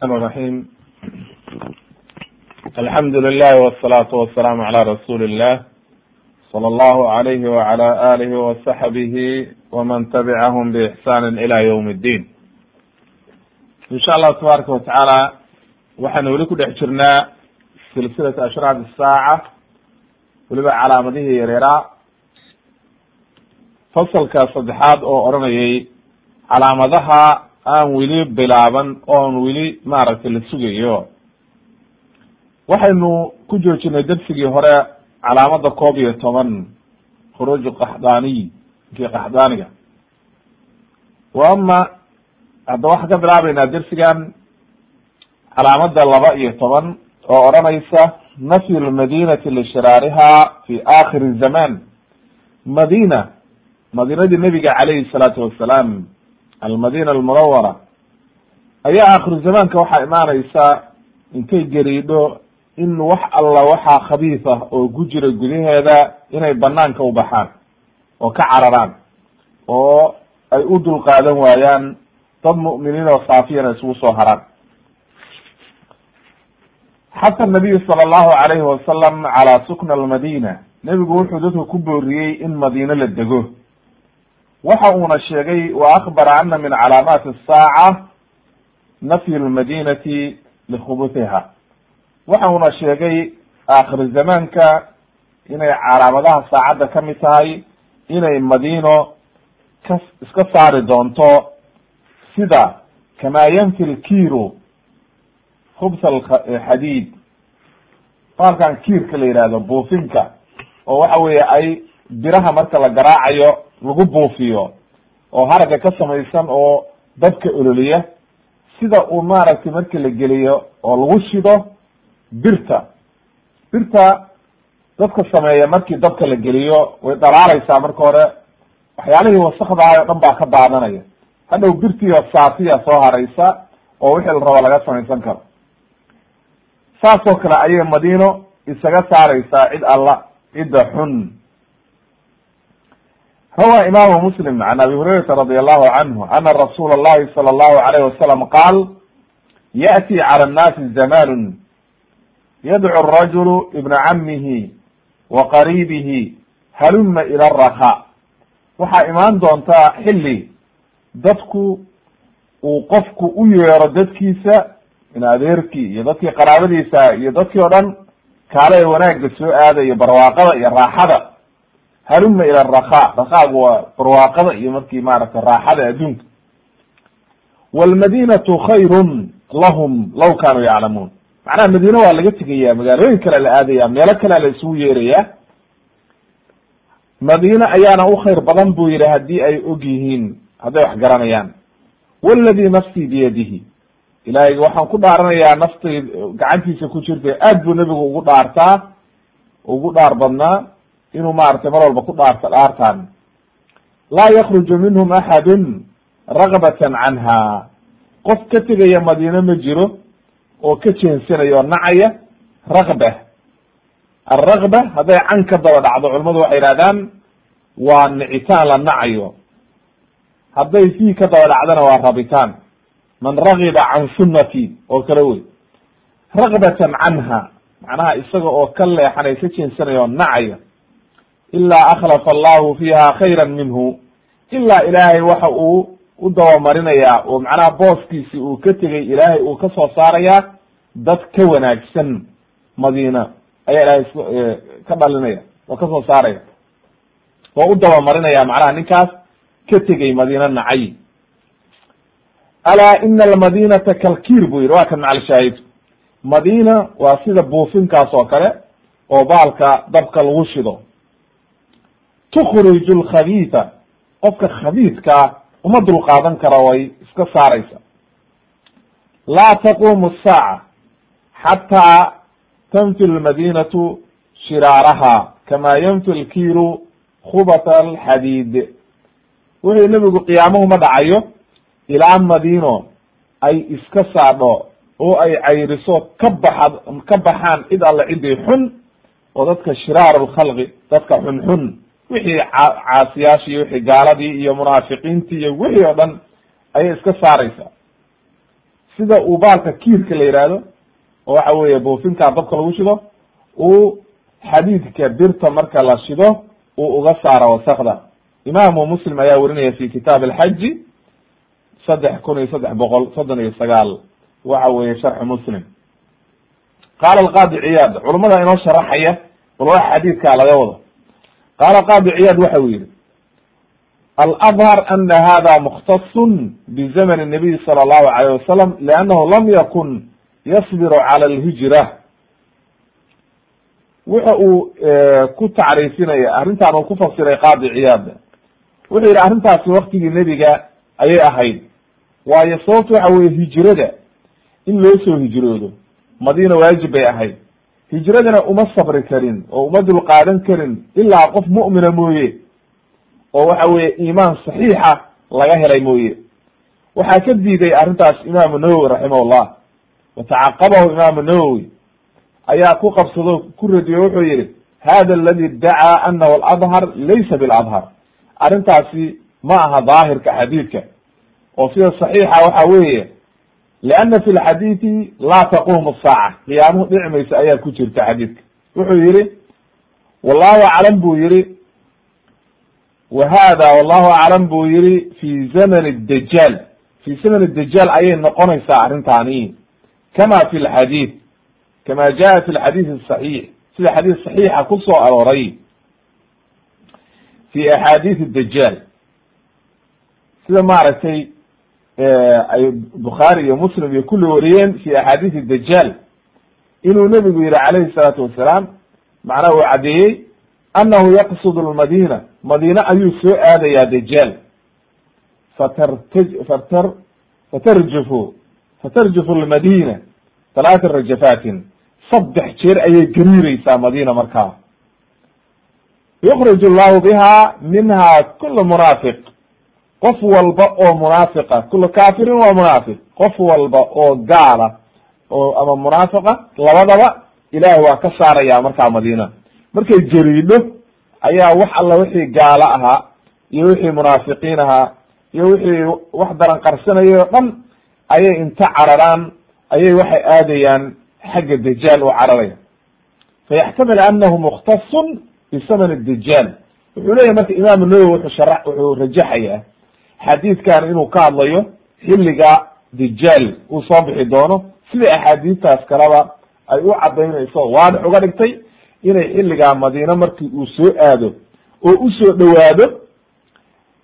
الرحمن الرحيم الحمد لله والصلاة والسلام على رسول الله صلى الله عليه وعلى آله وصحبه ومن تبعهم بإحسان إلى يوم الدين إن شاء الله تبارك وتعالى waxaynu weli ku dhex jirnaa silsilata ashraad الsaaca weliba calaamadihii yareeraa fasalka saddexaad oo odhanayay calaamadaha aan weli bilaaban oon weli maaragtay la sugayo. Waxaynu ku joojinay darsigii hore calaamada koob iyo toban khuruuju qaxdaaniy kii qaxdaaniga. Wa ama hadda waxaan ka bilaabeynaa dersigan calaamada laba iyo toban oo odhanaysa nafyu lmadinati lishiraariha fi akhiri zaman. Madina madinadii nebiga calayhi salaatu wasalaam almadina almunawara ayaa akhiru zamaanka waxaa imaanaysa intay gariidho in wax alla waxaa khabiis ah oo ku jira gudaheeda inay banaanka u baxaan oo ka cararaan oo ay u dulqaadan waayaan dad mu'miniin oo saafiyana isugu soo haraan. Xata nabiyu sala allahu alayhi wasalam calaa sukna almadina. Nebigu wuxuu dadka ku booriyey in madiine la dego waxa uuna sheegay wa akbara ana min calaamaati asaaca nafyu lmadinati likhubutiha waxa uuna sheegay aakhir zamaanka inay calaamadaha saacadda ka mid tahay inay madiino ka iska saari doonto sida kamaa yanfi lkiru khubs alxadiid baalkan kiirka la yihahdo buufinka oo waxa weeye ay biraha marka la garaacayo lagu buufiyo oo haragga ka samaysan oo dabka ololiya sida uu maaragtay marki la geliyo oo lagu shido birta. Birta dadka sameeya markii dabka la geliyo way dhalaaleysaa marka hore. Waxyaalihii wasakdahay o dhan baa ka daadanaya. Hadhow birtiiyo saatiya soo haraysa oo wixii la rabo laga samaysan karo. Saas oo kale ayay madiino isaga saareysaa cid alla cidda xun rawa imaamu muslim can abi hurayrata radi allahu canhu ana rasuula allahi sala allahu alayh wasalam qaal ya'ti cala annaasi zamanun yadcu arajulu ibna camihi wa qariibihi haluma ila araha waxaa imaan doontaa xilli dadku uu qofku u yeero dadkiisa in adeerkii iyo dadkii qaraabadiisa iyo dadkii o dhan kaale ee wanaagga soo aada iyo barwaaqada iyo raaxada haluma ila raka rakaagu waa barwaaqada iyo markii maaragtay raaxada adduunka. Walmadinatu khayrun lahum law kaanuu yaclamuun. Macnaha madiine waa laga tegaya magaalooyin kale la aadaya meelo kalea la isugu yeeraya madiine ayaana u khayr badan buu yihi haddii ay og yihiin hadday wax garanayaan. Waladi nafsii biyadihi. Ilaahay waxaan ku dhaaranayaa naftay gacantiisa ku jirta aad buu nebigu ugu dhaartaa ugu dhaar badnaa inuu maaragtay mar walba ku dhaarta dhaartaan. Laa yakruju minhum axadun ragbatan canha. Qof ka tegaya madiine ma jiro oo ka jeensanaya oo nacaya rakba alrakba hadday can ka daba dhacdo culamadu waxay yihahdaan waa nicitaan la nacayo. Hadday fii ka daba dhacdona waa rabitaan. Man ragiba can sunnati oo kale wey. Ragbatan canha macnaha isaga oo ka leexanay ka jeensanaya oo nacaya ilaa akhlafa allahu fiiha khayra minhu. Ilaa ilaahay waxa uu u dabamarinayaa oo macnaha booskiisi uu ka tegay ilaahay uu ka soo saarayaa dad ka wanaagsan madiina. Ayaa ilaahay ka dhalinaya oo ka soo saaraya. Oo u dabamarinaya macnaha ninkaas ka tegay madiina nacay. Alaa ina almadinata kalkiir buu yihi waa kan macalshaahid madina waa sida buufinkaas oo kale oo baalka dabka lagu shido tukhriju lkhabiita qofka khabiidkaa uma dulqaadan kara way iska saaraysa. Laa taqumu asaaca xataa tanfi lmadinatu shiraaraha kama yanfi lkiiru khubata alxadiid wuxuu nebigu qiyaamuhu ma dhacayo ilaa madino ay iska saadho oo ay cayriso ka baxad ka baxaan cid alle ciddii xun oo dadka shiraar lkhalqi dadka xun xun wixii caasiyaashii wixii gaaladii iyo munaafiqiintii iyo wixii oo dhan ayay iska saaraysaa. Sida uu baalka kiirka la yihahdo oo waxa weeye buufinkaa dabka lagu shido uu xadiidka birta marka la shido uu uga saaro wasakda imaamu muslim ayaa werinaya fi kitaab alxaji saddex kun iyo saddex boqol soddon iyo sagaal. Waxa weeye sharxu muslim. Qaala alqaadi ciyaad culamada inoo sharaxaya bal wax xadiidkaa laga wado qaala qaadi ciyaad waxa uu yihi alأdhar ana hada mukhtaص bzmn الnabiy salى الlahu عalيه wasalam lannahu lam yakun yasbiru calى اlhijra wuxa uu ku tacriifinaya arrintan uu ku fasiray qaadi ciyaad wuxuu yihi arrintaasi waktigii nebiga ayay ahayd waayo sababta waxa weye hijrada in loo soo hijroodo madiina waajib bay ahayd hijradana uma sabri karin oo uma dul qaadan karin ilaa qof mu'mina mooye oo waxa weye iimaan saxiixa laga helay mooye. Waxaa ka diiday arrintaas imaamu nawowi raximahullah. Watacaqabahu imaamu nawowi ayaa ku qabsado ku radiyo wuxuu yihi hada aladi idacaa anahu aladhar laysa biladhar arrintaasi ma aha daahirka xadiidka. Oo sida saxiixa waxa weeye lianna fi lxadiidi laa taqumu saaca qiyaamuhu dhici mayso ayaa ku jirta xadiidka wuxuu yihi wallahu aclam buu yihi wa hada wallahu aclam buu yihi fi zaman dajaal fi zaman dajaal ayay noqonaysaa arrintaani kama fi lxadiid kama jaa fi lxadiid saxiix sida xadiis saxiixa ku soo fi axaadiis dajaal sida maaragtay ay bukhaari iyo muslim iyo kulli wariyeen fi axaadiis dajaal inuu nebigu yihi calayhi salaatu wasalaam macnaha uu caddeeyey annahu yaqsud lmadina madiine ayuu soo aadayaa dajaal fatartaj fatar fatarjufu fatarjufu lmadina talaata rajafatin saddex jeer ayay gariireysaa madiina markaa yukrij llahu biha minha kula munaafiq qof walba oo munaafiqa kula kafirin waa munaafiq. Qof walba oo gaala oo ama munaafiqa labadaba ilahay waa ka saaraya markaa madiina. Markay jariidho ayaa wax alla wixii gaalo ahaa iyo wixii munaafiqiin ahaa iyo wixii wax daran qarsanayay o dhan ayay inta cararaan ayay waxay aadayaan xagga dajaal oo cararaya. Fayaxtamil anahu mukhtasun bisaman dajaal wuxuu leyahy marka imaamu nawowi wuxuu shara wuxuu rajaxayaa xadiidkan inuu ka hadlayo xilliga dajaal uu soo bixi doono sida axaadiistaas kaleba ay u cadaynayso waadix uga dhigtay inay xilligaa madiine markii uu soo aado oo u soo dhowaado.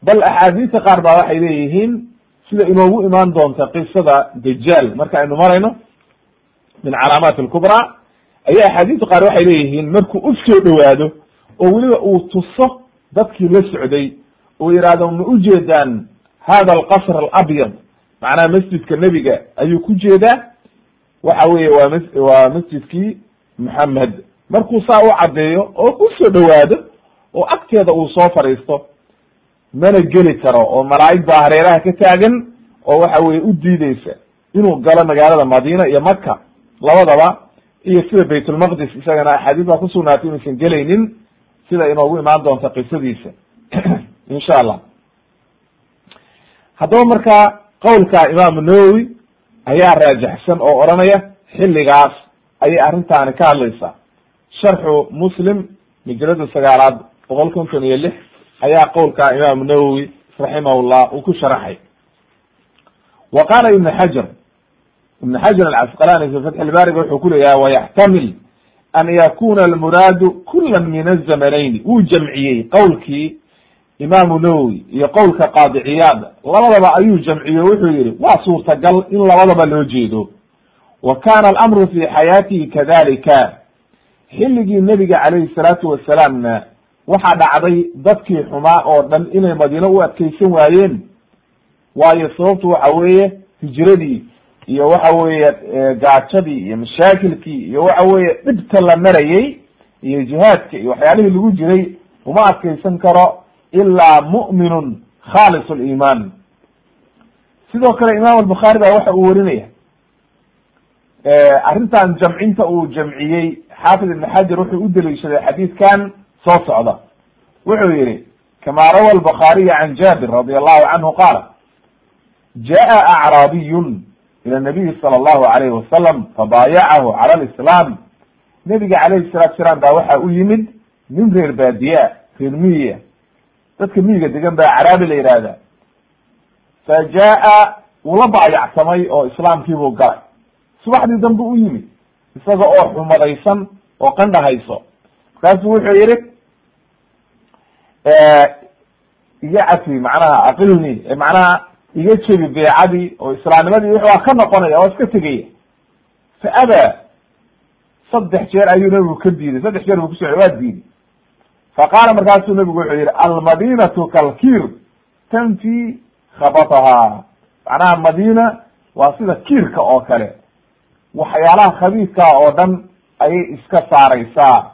Bal axaadiista qaar baa waxay leeyihiin sida inoogu imaan doonta qisada dajaal marka aynu marayno min calaamaat alkubraa ayaa axaadiista qaar waxay leeyihiin markuu u soo dhowaado oo weliba uu tuso dadkii la socday oo yihahdo ma ujeedaan hada alqasr alabyad? Macnaha masjidka nebiga ayuu ku jeedaa. Waxa weye waa m waa masjidkii maxamed markuu saa u caddeeyo oo u soo dhowaado oo agteeda uu soo fadhiisto mana geli karo oo malaa'ig baa hareeraha ka taagan oo waxa weye u diideysa inuu galo magaalada madina iyo maka labadaba iyo sida baytulmaqdis isagana axaadiis baa kusugnaatay inuusan gelaynin sida inoogu imaan doonta qisadiisa insha allah haddaba markaa qowlka imaamu nawowi ayaa raajaxsan oo odhanaya xilligaas ayay arrintaani ka hadlaysaa. Sharxu muslim majalada sagaalaad boqol konton iyo lix ayaa qowlka imaamu nawowi raximahullah uu ku sharaxay. Wa qaala ibn xajar ibn xajar alcasqalani fi fatxi lbaariga wuxuu ku leeyahay wayaxtamil an yakuna almuraadu kula min azamanayni wuu jamciyey qowlkii imaamu nawowi iyo qowlka qaadi ciyaad labadaba ayuu jamciye wuxuu yihi waa suurtagal in labadaba loo jeedo. Wa kana alamru fi xayaatihi kadalika xilligii nebiga calayhi salaatu wasalaamna waxaa dhacday dadkii xumaa oo dhan inay madiino u adkeysan waayeen. Waayo sababtu waxa weeye hijradii iyo waxa weeye gaajadii iyo mashaakilkii iyo waxa weeye dhibta la marayey iyo jihaadka iyo waxyaalihii lagu jiray uma adkeysan karo ilaa mu'minun khalis liimaan sidoo kale imaam albukhaari baa waxa uu werinaya arrintan jamcinta uu jamciyey xaafid ibn xajar wuxuu u deliishaday xadiidkan soo socda wuxuu yihi kama rawa albukhaariy can jabir radi allahu canhu qaala jaa acraabiyun ila nabiyi sala allahu alayhi wasalam fabaayacahu cala alislaam nebiga calayhi salatu salaam baa waxa u yimid nin reer baadiyaa reer miyiya dadka miyiga degan baa caraabi la yihahda fa jaa wuu la baayacsamay oo islaamkiibuu galay. Subaxdii dambe u yimid isaga oo xumadaysan oo qandhahayso. Markaasuu wuxuu yihi iga cafi macnaha aqilni macnaha iga jebi beecadii oo islaamnimadii wuxuu ka noqonaya oo iska tegaya. Fa abaa saddex jeer ayuu nabigu ka diiday saddex jeer buu kusocoy waa diiday fa qaala markaasuu nabigu wuxuu yihi almadinatu kalkir tanfi khabataha macnaha madina waa sida kiirka oo kale waxyaalaha khabiidkaa oo dhan ayay iska saaraysaa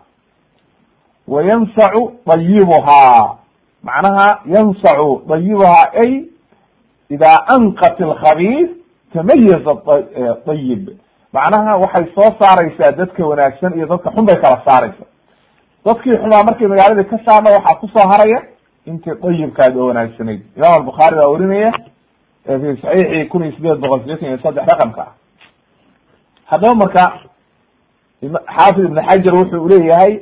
wa yansacu dayibuhaa macnaha yansacu dayibuhaa ay idaa anqat alkhabiid tamayaza dayib macnaha waxay soo saaraysaa dadka wanaagsan iyo dadka xun bay kala saaraysa dadkii xumaa markay magaaladii ka saarna waxaa ku soo haraya intii dayibkaadi oo wanaagsanayd imaam albukhaari baa warinaya fi saxiixi kun iyo sideed boqol sideetan iyo saddex raqamka. Ah haddaba marka xaafid ibn xajar wuxuu leeyahay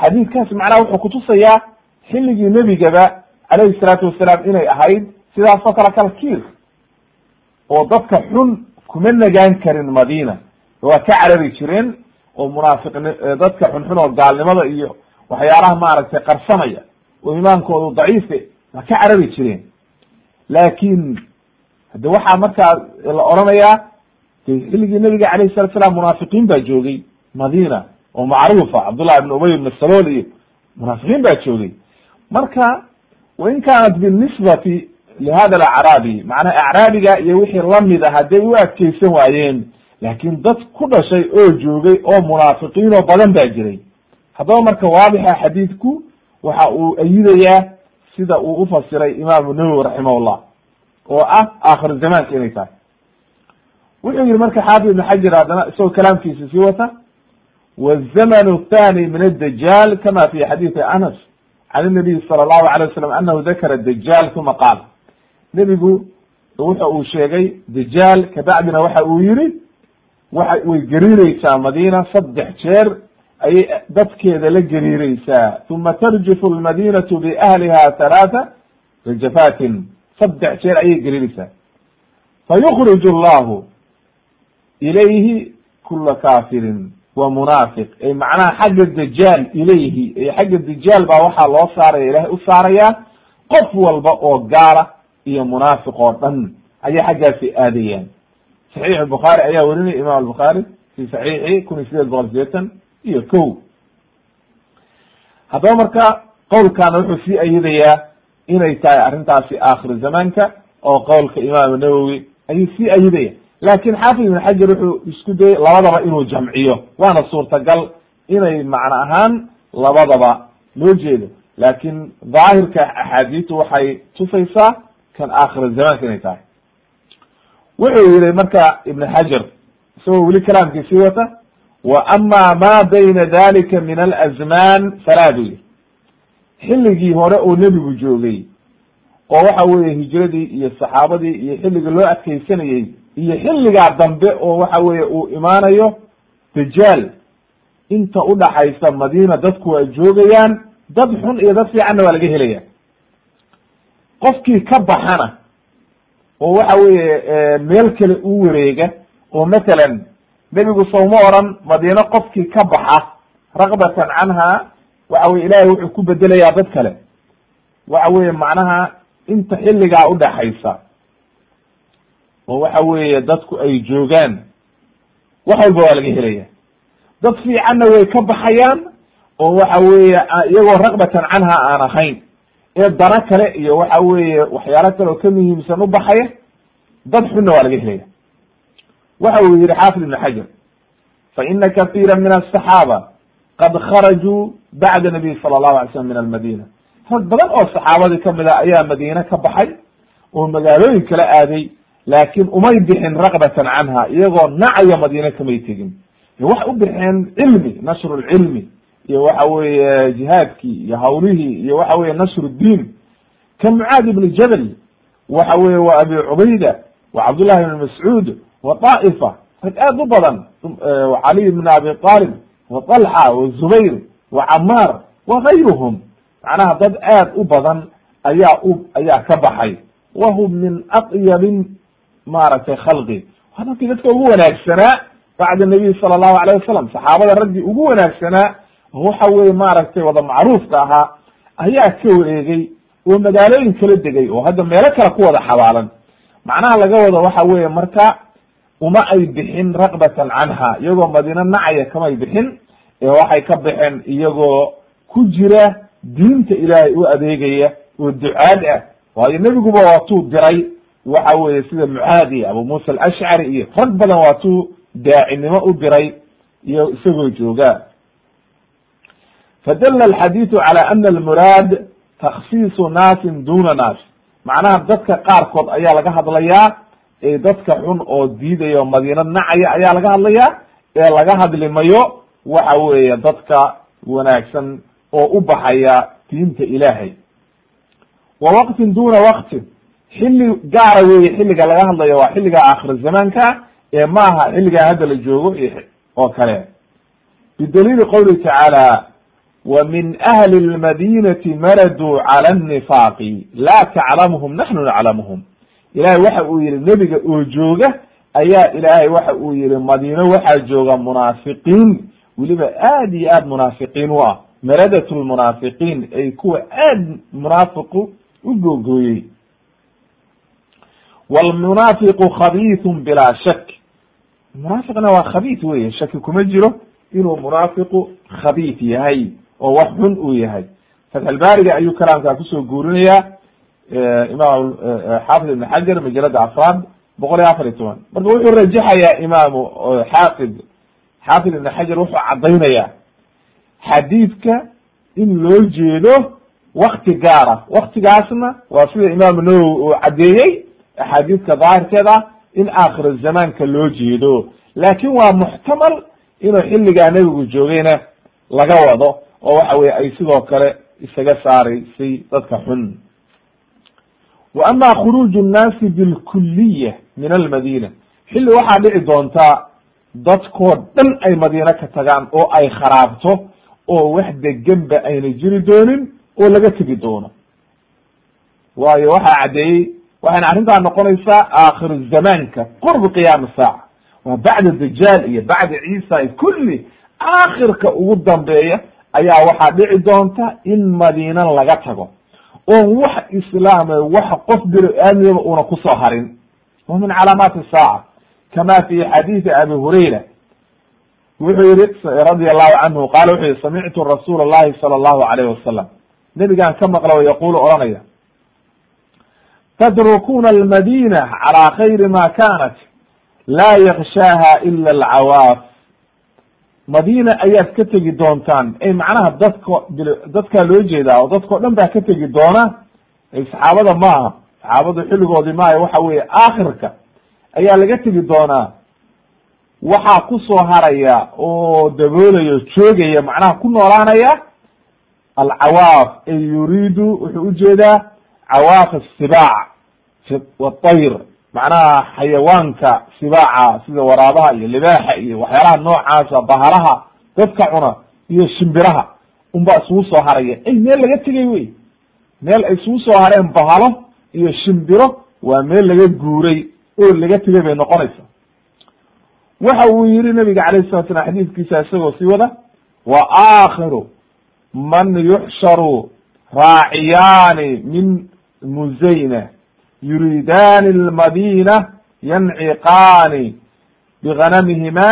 xadiidkaas macnaha wuxuu kutusayaa xilligii nebigaba calayhi salaatu wasalaam inay ahayd sidaasoo kale kalkiir oo dadka xun kuma nagaan karin madina waa ka carari jireen oo munaafiqn dadka xunxun oo gaalnimada iyo waxyaalaha maaragtay qarsanaya oo imaankoodu daciife waa ka carari jireen. Laakin hade waxaa markaa la oranayaa de xilligii nabiga alayh salatu salam munaafiqiin baa joogay madina oo macruufa cabdullah ibn ubay ibn salool iyo munaafiqiin baa joogay. Marka wain kaanat binisbati lihada alacraabi macnaha acraabiga iyo wixii la mid a hadday u adkeysan waayeen laakin dad ku dhashay oo joogay oo munaafiqiin oo badan baa jiray. Haddaba marka waadixa xadiidku waxa uu ayidayaa sida uu ufasiray imaamu nawowi raximahullah oo ah aakhiru zamaanka inay tahay. Wuxuu yihi marka xaafid ibn xajar haddana isagoo kalaamkiisa sii wata wzamn thani min adajaal kama fi xadiidi anas can nabiy sala allahu alay wasalam anahu dakara dajaal uma qaal nebigu wuxa uu sheegay dajaal kabacdina waxa uu yihi waxa way gariireysaa madina saddex jeer ayay dadkeeda la gariireysaa uma tarjifu lmadinatu biahliha halaata rajafatin saddex jeer ayay gariireysaa fayukrij allahu ilayhi kula kafirin wa munaafiq. Ay macnaha xagga dajaal ilayhi ay xagga dajaal baa waxaa loo saaraya ilahay u saarayaa qof walba oo gaala iyo munaafiq oo dhan ayay xaggaasi aadayaan saxiix bukhaari ayaa werinaya imam albukhaari fi saxiixi kun iyo sideed boqol sideetan iyo ko haddaba marka qowlkaana wuxuu sii ayidayaa inay tahay arrintaasi aakhir zamaanka oo qowlka imaam nawowi ayuu sii ayidaya laakin xaafid ibn xajar wuxuu isku dayay labadaba inuu jamciyo. Waana suurtagal inay macno ahaan labadaba loo jeedo. Laakin daahirka axaadiistu waxay tusaysaa kan aakhir zamaanka inay tahay wuxuu yihi marka ibn xajar isagoo weli kalaamkiisii wata wa ama ma bayna dalika min alazman? Falaa bu yihi xilligii hore oo nebigu joogay oo waxa weeye hijradii iyo saxaabadii iyo xilligii loo adkeysanayey iyo xilligaa dambe oo waxa weeye uu imaanayo dajaal inta udhaxaysa madina dadku ay joogayaan dad xun iyo dad fiicanna waa laga helaya qofkii ka baxana oo waxa weeye meel kale u wareega oo matalan nebigu sawma oran madiine qofkii ka baxa rakbatan canha waxa weye ilahay wuxuu ku bedelayaa dad kale. Waxa weye macnaha inta xilligaa udhaxaysa oo waxa weeye dadku ay joogaan wax walba waa laga helaya dad fiicanna way ka baxayaan oo waxa weeye iyagoo rakbatan canha aan ahayn ee dano kale iyo waxa weeye waxyaalo kale oo ka muhiimsan u baxaya dad xunna waa laga helaya. Waxa uu yihi xaafid ibn xajar fa ina kahiira min asaxaaba qad kharajuu bacda nabiy sala allahu alay slam min almadina rag badan oo saxaabadii ka mid a ayaa madiine ka baxay oo magaalooyin kala aaday laakin umay bixin rakbatan canha iyagoo nacaya madiine kamay tegin. Waxay u bixeen cilmi nashru lcilmi iyo waxa weeye jihaadkii iyo hawlihii iyo waxa weye nashru diin ka mucaad ibni jabal waxa weye wa abi cubayda wa cabdullahi ibn mascuud wa daa'ifa rag aad u badan caliy bn abi talib wa talxa wa zubayr wa camaar wa gayruhum macnaha dad aad u badan ayaa u ayaa ka baxay. Wa hum min aqyabin maaragtay khalqi. Waa dadkii dadka ugu wanaagsanaa bacda nabiy sala allahu alayh wasalam saxaabada raggii ugu wanaagsanaa waxa weye maaragtay wada macruufka ahaa ayaa ka wareegay oo magaalooyin kala degay oo hadda meelo kale ku wada xabaalan. Macnaha laga wado waxa weeye marka uma ay bixin raqbatan canha iyagoo madiino nacaya kamay bixin ee waxay ka baxeen iyagoo ku jira diinta ilaahay u adeegaya oo ducaad ah. Waayo nebiguba waatuu diray waxa weye sida mucaad iyo abu muusa alashcari iyo rag badan waatuu daacinimo u diray iyo isagoo jooga fadala alxadiidu cala ana almuraad taksiisu naasin duna naas macnaha dadka qaarkood ayaa laga hadlayaa ee dadka xun oo diidaya oo madiino nacaya ayaa laga hadlayaa ee laga hadli mayo waxa weeye dadka wanaagsan oo u baxaya diinta ilaahay. Wa waqtin duna waqtin. Xilli gaara weeye xilliga laga hadlayo waa xilliga aakhir zamaanka ee maaha xilligaa hadda la joogo oo kale. Bidaliili qowlihi tacaala min ahli lmadinati maraduu cala annifaaqi laa taclamuhum naxnu naclamuhum ilahay waxa uu yihi nebiga oo jooga ayaa ilaahay waxa uu yihi madiino waxaa jooga munaafiqiin weliba aad iyo aad munaafiqiin u ah maradat lmunaafiqiin ay kuwa aad munaafiqu u googooyey wlmunaafiqu khabiithun bilaa shak munaafiqna waa khabiith weye shaki kuma jiro inuu munaafiqu khabiith yahay oo wax xun uu yahay. Fatxulbaariga ayuu kalaamkaa ku soo guurinayaa imaam xaafid ibn xajar majalada afraad boqol iyo afar iyo toban. Marka wuxuu rajaxayaa imaamu xaafid xaafid ibn xajar wuxuu caddaynayaa xadiidka in loo jeedo wakti gaara. Waktigaasna waa sida imaamu nawowi uu caddeeyey axaadiidka daahirkeed ah in aakhir zamaanka loo jeedo. Laakin waa muxtamal inuu xilligaa nebigu joogayna laga wado oo waxa weye ay sidoo kale isaga saaraysay dadka xun. Wa ama khuruuju nnaasi bilkuliya min almadina xilli waxaa dhici doontaa dadkoo dhan ay madiine ka tagaan oo ay kharaabto oo wax degenba ayna jiri doonin oo laga tegi doono. Waayo waxaa caddeeyey waxayna arrintaa noqonaysaa aakhiru zamaanka qurb qiyaami saaca. Waa bacda dajaal iyo bacda ciisa kulli aakhirka ugu dambeeya ayaa waxaa dhici doonta in madiina laga tago oo wax islaame wax qof bini aadmiba una ku soo harin. Wa min calaamaati saaca kama fi xadiidi abi hurayra. Wuxuu yihi radia allahu canhu qaala wuxuu yihi samictu rasuula allahi sala allahu alayh wasalam nebigaan ka maqla o yaqulu oranaya tadrukuna almadina calaa khayri ma kanat laa yakshaaha ila alcawaaf madiina ayaad ka tegi doontaan. Ay macnaha dadko dadkaa loo jeedaa oo dadkao dhan baa ka tegi doona. Saxaabada maaha saxaabadu xilligoodii maaha waxa weeye aakhirka ayaa laga tegi doonaa. Waxaa ku soo haraya oo daboolayo joogaya macnaha ku noolaanaya alcawaaf ay yuriidu wuxuu u jeedaa cawaaf asibaac watayr macnaha xayawaanka sibaaca sida waraabaha iyo libaaxa iyo waxyaalaha noocaasa bahalaha dadka cuna iyo shimbiraha. Unbaa isugu soo haraya. Ay meel laga tegay wey. Meel ay isugu soo hareen bahalo iyo shimbiro waa meel laga guuray oo laga tegay bay noqonaysa. Waxa uu yihi nabiga alayh salatu slam xadiidkiisa isagoo sii wada wa aakhiru man yuxsharu raaciyaani min muzayna yuriidaani almadina yanciqaani biganamihima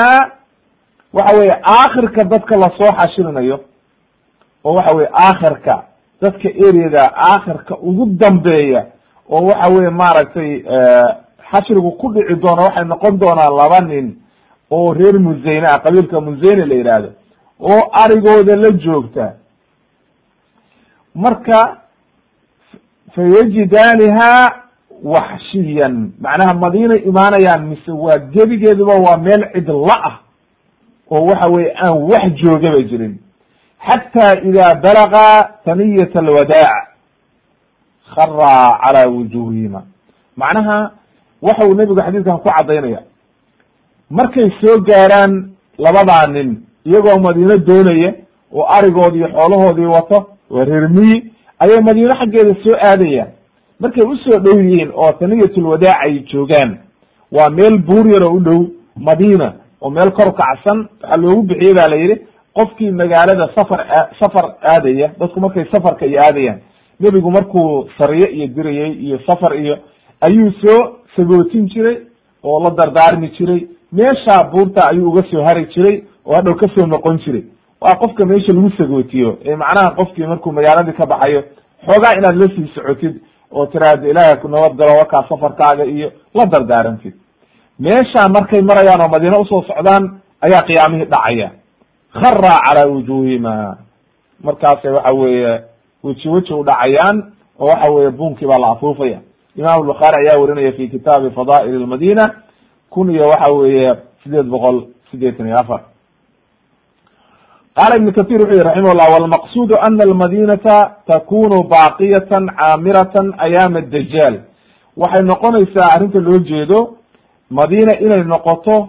waxa weye aakhirka dadka la soo xashirinayo oo waxa weye aakhirka dadka areada aakhirka ugu dambeeya oo waxa weye maaragtay xashrigu ku dhici doona waxay noqon doonaan laba nin oo reer museyne ah qabiilka museyne la yidhaahdo oo arigooda la joogta marka fayajidaaniha waxshiyan macnaha madiinay imaanayaan mise waa gebigeeduba waa meel cidla ah oo waxa weye aan wax joogaba jirin xata ida balaga taniyat alwadaac kharaa calaa wujuhihima macnaha waxa uu nebigu xadiidkan ku caddaynaya markay soo gaaraan labadaa nin iyagoo madiino doonaya oo arigoodii xoolahoodii wato waa reer miyi ayay madiino xaggeeda soo aadayaan markay u soo dhow yihiin oo taniyatul wadaac ay joogaan waa meel buur yar oo u dhow madiina oo meel kor kacsan waxaa loogu bixiyey ba la yidhi qofkii magaalada safar safar aadaya dadku markay safarka iyo aadayaan nebigu markuu sariye iyo dirayey iyo safar iyo ayuu soo sagootin jiray oo la dardaarmi jiray. Meeshaa buurta ayuu uga soo hari jiray oo hadhow ka soo noqon jiray. Waa qofka meesha lagu sagootiyo ee macnaha qofkii markuu magaaladii ka baxayo xoogaa inaad la sii socotid oo tiraahdo ilaahay ku nabad galo wakaa safarkaaga iyo la dardaarantid. Meeshaa markay marayaan oo madiine u soo socdaan ayaa qiyaamihii dhacaya. Khara calaa wujuhihima markaasay waxa weeye weji weji u dhacayaan oo waxa weeye buunkii baa la afuufaya. Imam bukhaari ayaa warinaya fi kitaabi fadaa'il lmadina kun iyo waxa weeye sideed boqol sideetan iyo afar qaala ibn kathir wuxuu yihi raximah llah walmaqsudu ana almadinata takunu baaqiyatan caamiratan ayaama dajaal waxay noqonaysaa arrinta loo jeedo madiina inay noqoto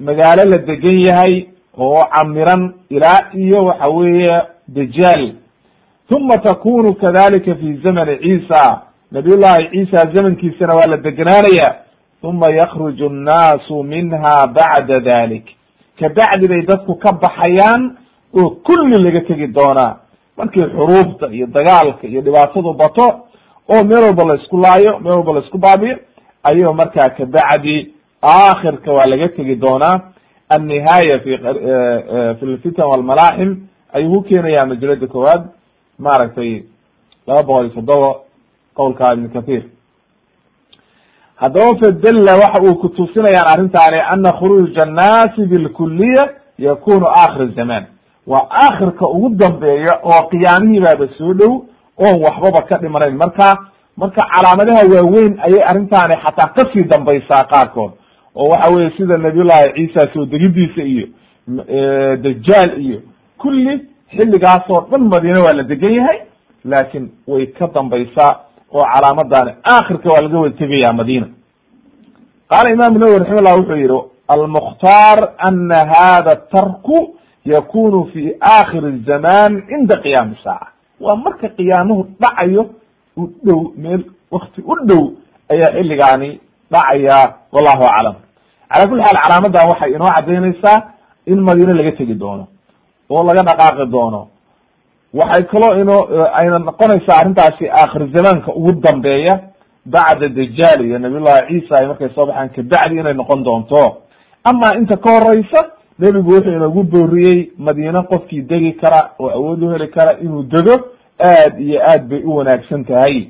magaalo la degan yahay oo camiran ilaa iyo waxa weeye dajaal uma takunu kadalika fi zamani ciisa nabiy llahi ciisa zamankiisana waa la degnaanaya uma yakruju annaasu minha bacda dalik kabacdi bay dadku ka baxayaan oo kulli laga tegi doonaa. Markii xuruufta iyo dagaalka iyo dhibaatadu bato oo meel walba la isku laayo meel walba la isku baabiyo ayuu markaa kabacdi aakhirka waa laga tegi doonaa. Annihaaya fi fi lfitan walmalaaxim ayuu ku keenayaa majalada koowaad. Maaragtay laba boqol iyo toddoba qowlka ibn kathir. Haddaba fadalla waxa uu kutusinayaan arrintaani ana khuruuja annaasi bilkuliya yakunu aakhir zaman waa aakhirka ugu dambeeya oo qiyaamihii baaba soo dhow oon waxbaba ka dhimanayn. Marka marka calaamadaha waaweyn ayay arrintaani xataa ka sii dambaysaa qaarkood. Oo waxa weye sida nabiyullahi ciisa soo degidiisa iyo dajaal iyo kulli xilligaasoo dhan madiine waa la degan yahay laakin way ka dambaysaa oo calaamadaani aakhirka waa laga wada tegaya madina qaala imam nawowi raximah llah wuxuu yihi almukhtaar ana hada tarku yakunu fi aakhir zaman cinda qiyaami saaca waa marka qiyaamuhu dhacayo u dhow meel wakti u dhow ayaa xilligaani dhacaya wallahu aclam. Cala kuli xaal calaamadan waxay inoo cadaynaysaa in madiine laga tegi doono oo laga dhaqaaqi doono. Waxay kaloo inoo ayna noqonaysaa arrintaasi aakhir zamaanka ugu dambeeya bacda dajaal iyo nabiy llahi ciisa ay markay soo baxaan kabacdi inay noqon doonto. Ama inta ka horeysa nebigu wuxuu inagu booriyey madiine qofkii degi kara oo awood u heli kara inuu dego aad iyo aad bay u wanaagsan tahay.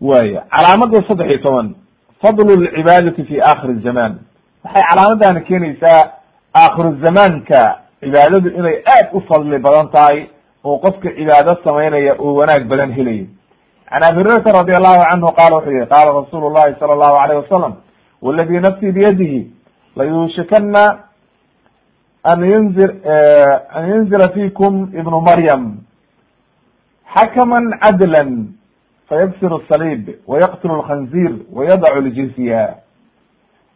Waya calaamada saddex iyo toban fadlu lcibaadati fi aakhir zaman. Waxay calaamadani keenaysaa aakhiru zamaanka cibaadadu inay aad u fadli badan tahay oo qofka cibaado samaynaya oo wanaag badan helayo can abi hurayrata radi allahu canhu qala wuxuu yihi qala rasuulu llahi sala allahu alayh wasalam waladi nafsi biyadihi layuushikana an yunzir an yunzila fikum ibnu maryam xakaman cadlan fayaksir saliib wayaqtulu lkhanzir wayadacu ljizya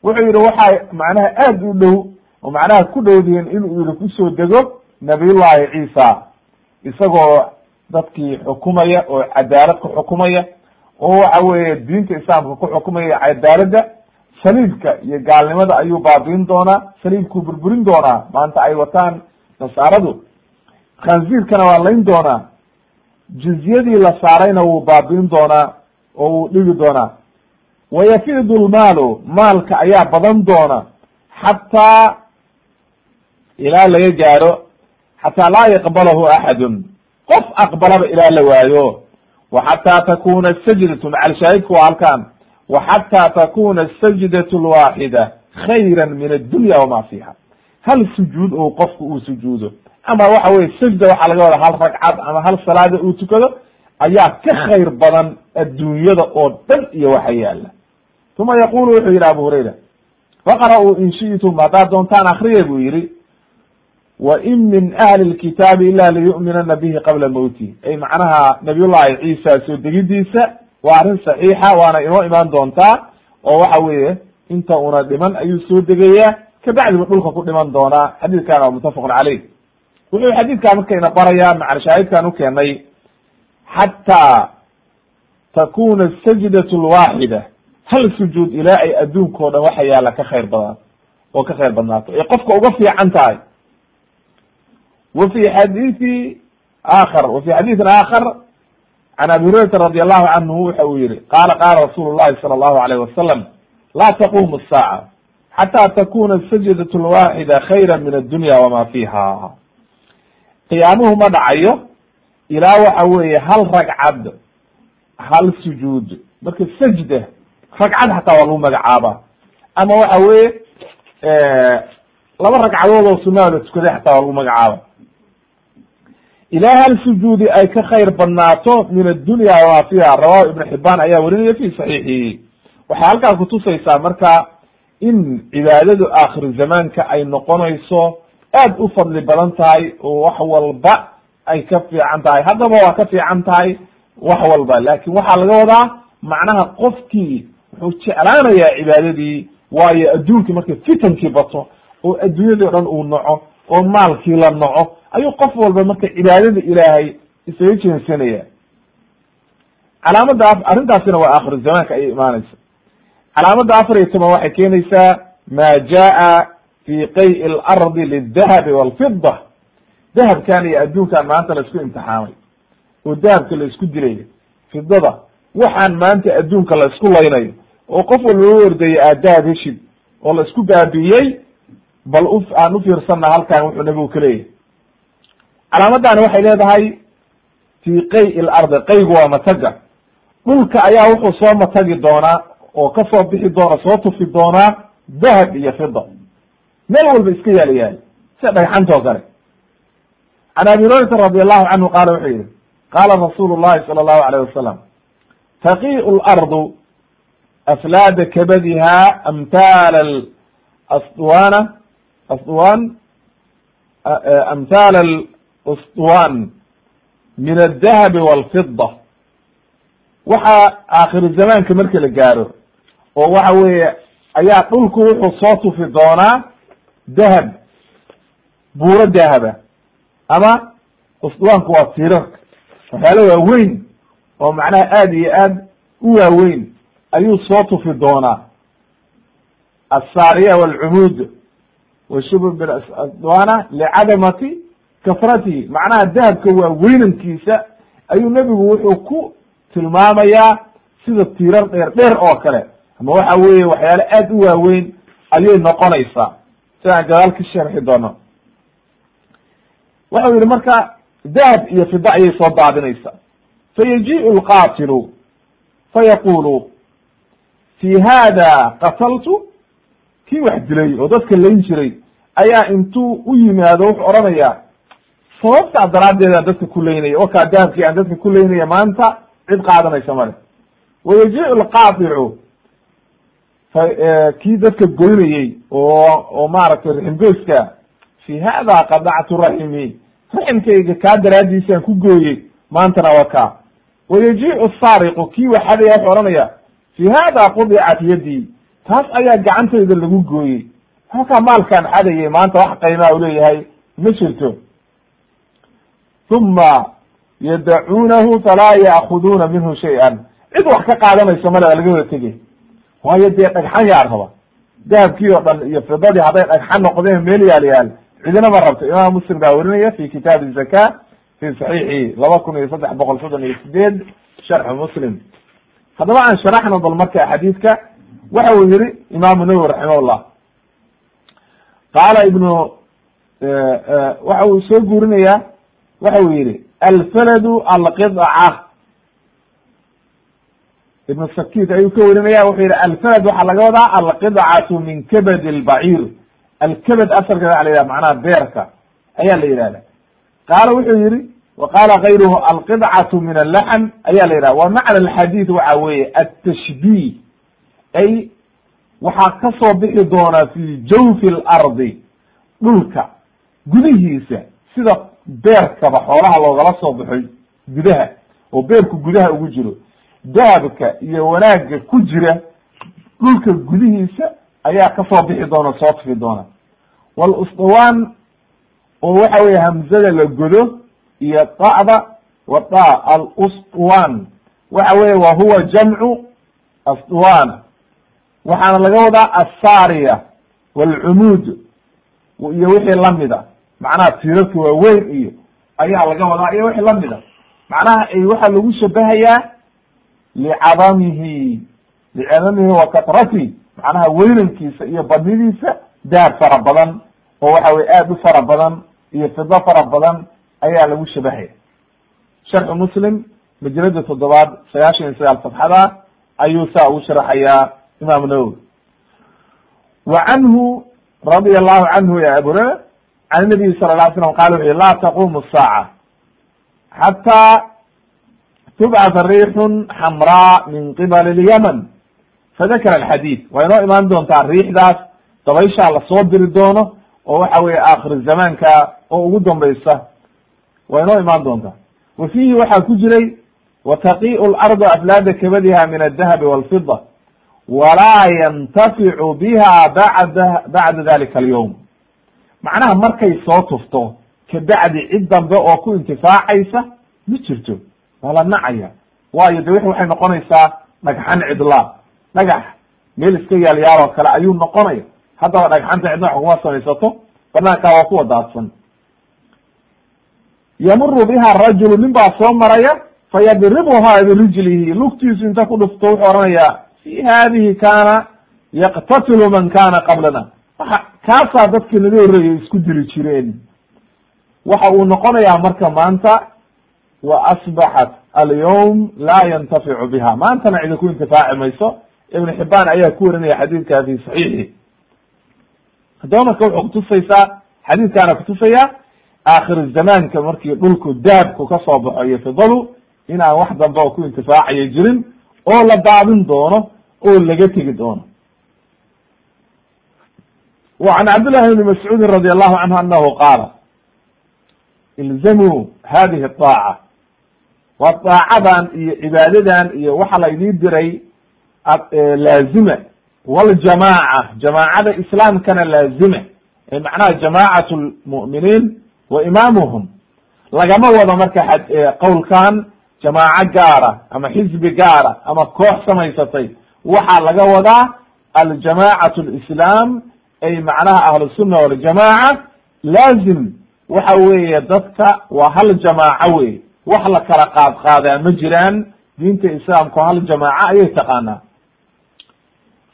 wuxuu yihi waxaa macnaha aad u dhow oo macnaha ku dhowdiin inuu yihi ku soo dego nabiyullahi ciisa isagoo dadkii xukumaya oo cadaalad ku xukumaya oo waxa weeye diinta islaamka ku xukumaya cadaaladda saliibka iyo gaalnimada ayuu baabiin doonaa saliibkuu burburin doonaa. Maanta ay wataan nasaaradu. Khanziirkana waa layn doonaa. Jizyadii la saarayna wuu baabiin doonaa oo wuu dhigi doonaa. Wayafidu lmaalu maalka ayaa badan doona. Xataa ilaa laga gaaro xataa laa yaqbalahu axadun. Qof aqbalaba ilaa la waayo. Wa xataa takuna sajdatu macalshaahidku waa halkan wa xataa takuna asajdatu alwaaxida khayra min addunya wama fiiha hal sujuud oo qofku uu sujuudo ama waxa weye sajda waxaa laga wada hal ragcad ama hal salaada uu tukado ayaa ka khayr badan adduunyada oo dhan iyo waxa yaalla uma yaqulu wuxuu yihi abu hurayra faqra-uu in shi'tum haddaad doontaan akriya buu yihi wa in min ahli lkitaabi ila liyu'minana bihi qabla mawti ay macnaha nabiyullahi ciisa soo degidiisa waa arrin saxiixa waana inoo imaan doontaa oo waxa weeye inta una dhiman ayuu soo degayaa kabacdiba dhulka ku dhiman doonaa. Xadiidkan waa muttafaqun caleyh wuxuu xadiidkaa markayna barayaa macalshaahidkan u keenay xataa takuna sajdatu lwaaxida hal sujuud ilaa ay adduunka dhan waxa yaalla ka khayr badan oo ka khayr badnaato. Ay qofka uga fiican tahay. Wa fi xadiisi aakhar wa fi xadiisin aakhar can abi hurayrata radi allahu canhu waxa uu yihi qaala qaala rasuulu llahi sala allahu alayh wasalam laa taqumu asaaca xata takuna sajdat lwaaxida khayra min addunya wama fiha qiyaamuhu ma dhacayo ilaa waxa weeye hal ragcad hal sujuud marka sajda ragcad xataa waa lagu magacaaba ama waxa weye laba ragcadood oo sunada tukaday xataa waa lagu magacaaba ilaa hal sujuudi ay ka khayr badnaato min addunya wama fiha rawahu ibn xibaan ayaa werinaya fi saxiixihi waxay halkaa kutusaysaa marka in cibaadadu aakhir zamaanka ay noqonayso aad u fadli badan tahay oo wax walba ay ka fiican tahay haddaba waa ka fiican tahay wax walba laakin waxaa laga wadaa macnaha qofkii wuxuu jeclaanayaa cibaadadii waayo adduunkii markay fitankii bato oo adduunyadii o dhan uu naco oo maalkii la naco ayuu qof walba marka cibaadada ilaahay isaga jeensanaya calaamada arrintaasina waa aakhir zamaanka ayay imaanaysa. Calaamada afar iyo toban waxay keenaysaa ma jaa fi qay lardi lidahabi walfida dahabkan iyo adduunkan maanta la isku imtixaamay. Oo dahabka la isku dilayo. Fidada waxaan maanta adduunka la isku laynayo. Oo qof walba u ordaya aad dahab heshid oo la isku baabi'iyey bal aan ufiirsanna halkan wuxuu nabigu ka leeyahay calaamadani waxay leedahay fi qay lardi qaygu waa mataga. Dhulka ayaa wuxuu soo matagi doonaa oo ka soo bixi doona soo tufi doonaa dahab iyo fida meel walba iska yaalla yaali sida dhagxantoo kale. Can abi hurayrata radi allahu canhu qaala wuxuu yihi qaala rasuulu llahi sala allahu alayh wasalam taqiu lardu aflaada kabadiha amthaal asdwana asdwan amthaal asdwan min aldahabi walfida waxa aakhir zamaanka marka la gaaro oo waxa weeye ayaa dhulku wuxuu soo tufi doonaa dahab buuro dahaba ama usdwaanku waa tiirarka waxyaala waaweyn oo macnaha aad iyo aad u waaweyn ayuu soo tufi doonaa assaariya walcumuud washubh biasdwana licadamati kasratihi macnaha dahabka waa weynankiisa ayuu nebigu wuxuu ku tilmaamayaa sida tiirar dheer dheer oo kale. Ama waxa weeye waxyaale aad u waaweyn ayay noqonaysaa. Sidaan gadaal ka sharxi doono. Waxau yihi marka dahab iyo fida ayay soo daadinaysaa fayajiءu lqatilu fayaqulu fi hada qataltu kii wax dilay oo dadka layn jiray ayaa intuu u yimaado wuxuu odhanayaa sababtaa daraaddeedaan dadka ku laynaya wakaa dahabkii aan dadka ku laynaya maanta cid qaadanaysa male wayajiءu lqaطicu kii dadka goynayey oo oo maaragtay raximgoyska fi hada qadactu raximi raximkayga kaa daraadiisaan ku gooyey maantana waa kaa. Wayajiicu saariqu kii waxadaya wuxuu odhanaya fi hada qudicat yadii taas ayaa gacantayda lagu gooyey halkaa maalkaan xadayay maanta wax qaymaa u leeyahay ma jirto uma yadacuunahu falaa ya'kuduuna minhu shay-an cid wax ka qaadanayso male laga wada tegey waayo dee dhagxan yaa raba dahabkii oo dhan iyo fidadii hadday dhagxan noqdeen meel yaal yaal cidina ma rabto imaam muslim baa werinaya fi kitaabi zaka fi saxiixi laba kun iyo saddex boqol soddon iyo sideed sharxu muslim haddaba aan sharaxno bal marka xadiidka waxa uu yihi imaamu nawowi raximahullah qaala ibnu waxa uu soo guurinaya waxa uu yihi alfaladu alqidca ibnu sakit ayuu ka werinaya wuxuu yihi alfalad waxaa laga wadaa alqidcatu min kabad lbaciir alkabad asalkeeda waa la yidhaha macnaha beerka ayaa la yidhahda qaala wuxuu yihi wa kayruhu alqidcatu min allaxm ayaa la yidhaha wa macna alxadiid waxa weeye atashbih ay waxaa ka soo bixi doonaa fi jawfi lardi dhulka gudihiisa sida beerkaba xoolaha loogala soo baxoy gudaha oo beerku gudaha ugu jiro. Dahabka iyo wanaagga ku jira dhulka gudihiisa ayaa ka soo bixi doona soo tufi doona. Walusdawaan oo waxa weye hamzada la godo iyo da'da wa da waxa weye wa huwa jamcu asdwan waxaana laga wadaa assaariya walcumuud iyo wixii lamida macnaha tiirarka waaweyn iyo ayaa laga wadaa iyo wixii lamida macnaha waxaa lagu shabahayaa licadamihi licadamihi wa katrati macnaha weynankiisa iyo badnidiisa dahab fara badan oo waxa weye aad u fara badan iyo fido fara badan ayaa lagu shabahaya sharxu muslim majalada toddobaad sagaashan iyo sagaal safxada ayuu saa ugu sharaxayaa imam nawowi wa canhu radi allahu canhu ya abu hurera can nabiyi sala la slam qala wuxu laa taqumu saaca xataa tubcata riixun xamraa min qibali lyaman fadakara alxadiid waa inoo imaan doontaa riixdaas dabayshaa la soo diri doono oo waxa weye aakhir zamaanka oo ugu dambaysa waa inoo imaan doontaa wa fiihi waxaa ku jiray wataqiu lardu aflaada kabadiha min aldahabi walfida walaa yantaficu biha bada bacda dalika alyowm macnaha markay soo tufto kabacdi cid dambe oo ku intifaacaysa ma jirto. Waa la nacaya. Waayo de waxay noqonaysaa dhagxan cidlaa dhagax meel iska yaal yaaloo kale ayuu noqonaya. Haddaba dhagxanta cidna wax kuma samaysato banaankaa waa kuwa daadsan yamuru biha rajulu nin baa soo maraya fayadribuhaa birijlihi lugtiisu inta ku dhufto wuxuu oranayaa fi hadihi kana yaqtatilu man kana qablana waxa kaasaa dadkii naga horreeyay isku dili jireen. Waxa uu noqonayaa marka maanta wa asbaxat alyawm laa yantaficu biha. Maantana cidi ku intifaaci mayso. Ibn xibaan ayaa ku warinaya xadiidka fi saxiixi. Haddaba marka wuxuu kutusaysaa xadiidkaana kutusaya aakhir zamaanka markii dhulku dahabku ka soo baxo iyo fidalu inaan wax dambe oo ku intifaacayo jirin oo la daadin doono oo laga tegi doono can cabdillahi bni mascuudin radi allahu canhu anahu qaala ilzamuu hadihi daaca waa daacadan iyo cibaadadan iyo waxa la idii diray laazima. Waljamaaca jamaacada islaamkana laazima. Macnaha jamacat lmu'miniin wa imaamuhum. Lagama wado marka qowlkan jamaaco gaara ama xizbi gaara ama koox samaysatay. Waxaa laga wadaa aljamaacat lislaam ay macnaha ahlusunna waljamaaca laazim. Waxa weeye dadka waa hal jamaaco wey wax la kala qaad qaadaa ma jiraan. Diinta islaamku hal jamaaco ayay taqaanaa.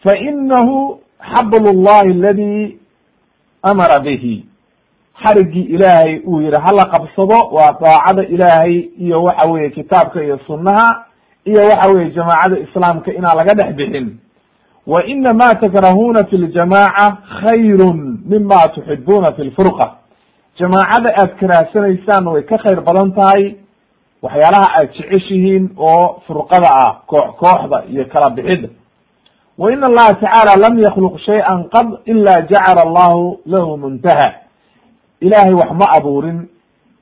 Fa inahu xabl llahi aladi amara bihi. Xarigii ilaahay uu yihi hala qabsado waa daacada ilaahay iyo waxa weye kitaabka iyo sunnaha iyo waxa weye jamaacada islaamka inaan laga dhex bixin wa ina ma takrahuna fi ljamaaca khayrun mima tuxibuna fi lfurqa jamaacada aad karaahsanaysaan way ka khayr badan tahay waxyaalaha aad jeceshihiin oo furqada ah koox kooxda iyo kala bixida wa in allaha tacaala lam yakluq shay-an qad ila jacala allahu lahu muntaha ilaahay wax ma abuurin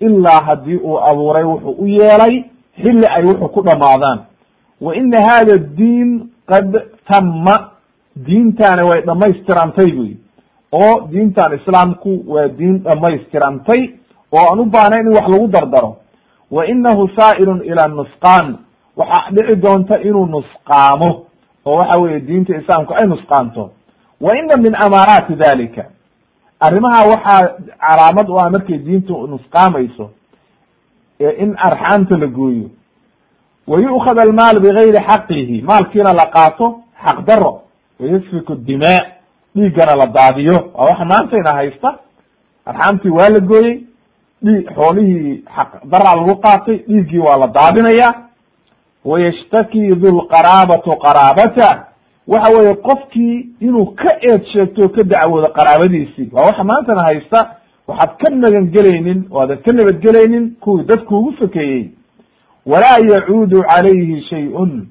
ilaa haddii uu abuuray wuxuu u yeelay xilli ay wuxuu ku dhamaadaan wa ina hada diin qad tama diintaani way dhamaystirantay buyi oo diintan islaamku waa diin dhamaystirantay oo aan u baahnayn in wax lagu dardaro. Wa inahu saa'irun ila nusqaan. Waxaa dhici doonta inuu nusqaamo oo waxa weye diinta islaamku ay nusqaanto. Wa ina min amaaraati dalika arrimaha waxaa calaamad u ah markay diintu nusqaamayso in arxaamta la gooyo. Wa yu'khad almaal bigayri xaqihi. Maalkiina la qaato xaq daro wayasfiku dimaa dhiiggana la daadiyo waa waxa maantayna haysta arxaamtii waa la gooyey dhii xoolihii xaq daraa lagu qaatay dhiiggii waa la daadinaya wayashtaki dulqaraabatu qaraabata waxa weeye qofkii inuu ka eed sheegto ka dacwoodo qaraabadiisii waa waxa maantana haysta waxaad ka magan gelaynin o aadan ka nabadgelaynin kuwii dadku ugu sokeeyey walaa yacuudu calayhi shay-un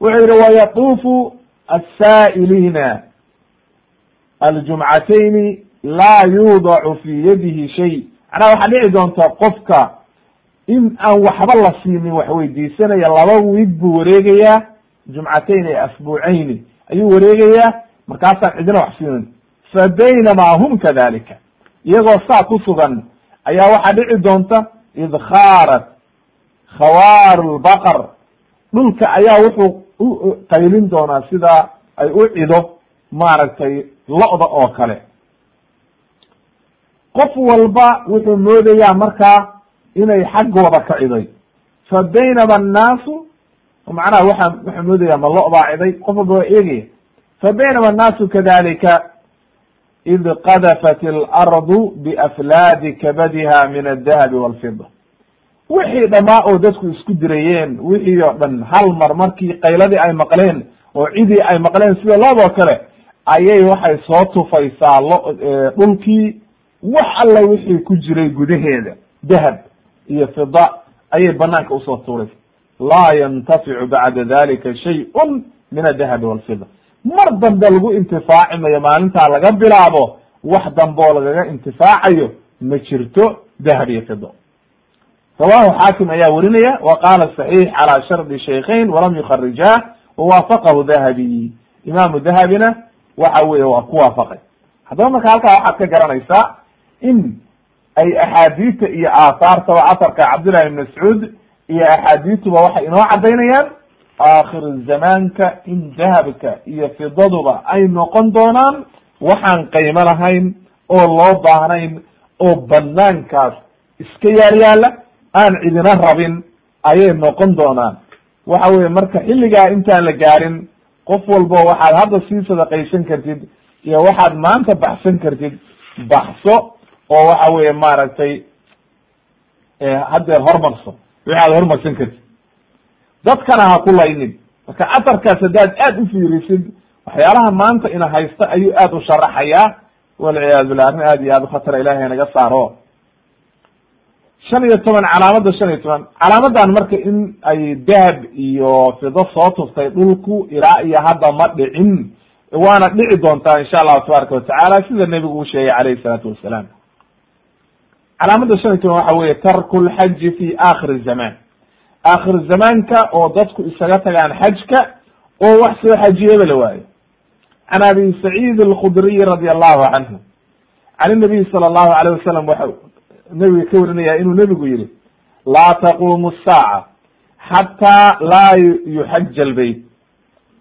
wuxuu yihi wayatuufu asaa'iliina aljumcatayni laa yuudacu fi yadihi shay macnaha waxaa dhici doonta qofka in aan waxba la siinin wax weydiisanaya laba wiig buu wareegayaa jumcatayn ee asbuucayni ayuu wareegayaa markaasaan cidina wax siinin fa baynamaa hum kadalika iyagoo saa ku sugan ayaa waxaa dhici doonta id khaarat khawaaru lbaqar dhulka ayaa wuxuu u qaylin doonaa sida ay u cido maaragtay lo-da oo kale. Qof walba wuxuu moodayaa markaa inay xaggooda ka ciday. Fa baynama annaasu macnaha waxaa waxaa moodaya ma lo baa ciday qof walba waa eegaya fa baynama annaasu kadalika id qadafat alardu biaflaadi kabadiha min aldahabi walfida wixii dhammaa oo dadku isku dirayeen wixii oo dhan hal mar markii qayladii ay maqleen oo cidii ay maqleen sida loodoo kale ayay waxay soo tufaysaa lo dhulkii wax alla wixii ku jiray gudaheeda. Dahab iyo fida ayay banaanka u soo tuuraysa laa yantaficu bacda dalika shay-un min adahabi walfida mar dambe lagu intifaaci mayo maalintaa laga bilaabo wax dambe oo lagaga intifaacayo ma jirto dahab iyo fido rawahu xaakim ayaa werinaya wa qaala saxiix calaa shardi shaykhayn walam yukharijah wawaafaqahu dahabi imaamu dahabina waxa weye waa ku waafaqay haddaba marka halkaa waxaad ka garanaysaa in ay axaadiista iyo aahaartaba asarka cabdillahi ibn mascuud iyo axaadiistuba waxay inoo cadaynayaan aakhir zamaanka in dahabka iyo fidaduba ay noqon doonaan waxaan qaymo lahayn oo loo baahnayn oo banaankaas iska yaal yaalla aan cidina rabin ayay noqon doonaan. Waxa weye marka xilligaa intaan la gaarin qof walbo waxaad hadda sii sadaqaysan kartid iyo waxaad maanta baxsan kartid baxso oo waxa weye maaragtay haddeer hormarso wixi aad hormarsan kartid. Dadkana ha ku laynin. Marka asarkaas haddaad aad u fiirisid waxyaalaha maanta ina haysta ayuu aad u sharaxayaa. Walciyaadu billah arrin aad iyo aad ukhatara ilahay naga saaro shan iyo toban calaamada shan iyo toban. Calaamadan marka in ay dahab iyo fido soo tuftay dhulku ilaa iyo hadda ma dhicin. Waana dhici doontaa insha allahu tabaaraka watacaala sida nebigu u sheegay calayhi salaatu wasalaam. Calaamada shan iyo toban waxa weye tarku lxaji fi akhir zaman. Aakhir zamaanka oo dadku isaga tagaan xajka oo wax soo xajiyaba la waayo. Can abi saciid alkhudriy radi allahu canhu. Can inabiy sala allahu alayh wasalam waxa nebiga ka warinaya inuu nebigu yihi laa taqumu saaca xataa laa yuxaja lbeyt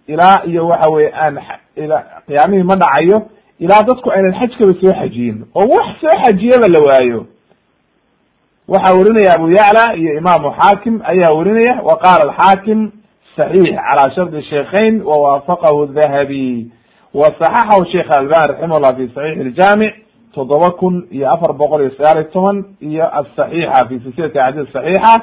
ilaa iyo waxa weye aan qiyaamihii ma dhacayo ilaa dadku aynan xajkaba soo xajiyin oo wax soo xajiyaba la waayo. Waxaa werinaya abu yacla iyo imaamu xaakim ayaa werinaya wa qaala alxaakim saxiix calaa shardi shaykhayn wawaafaqahu dahabi. Wa saxaxahu sheikh albani raximahullah fi saxiix iljaamic toddoba kun iyo afar boqol iyo sagaal iyo toban iyo asaxiixa fi silsilati axadiis saxiixa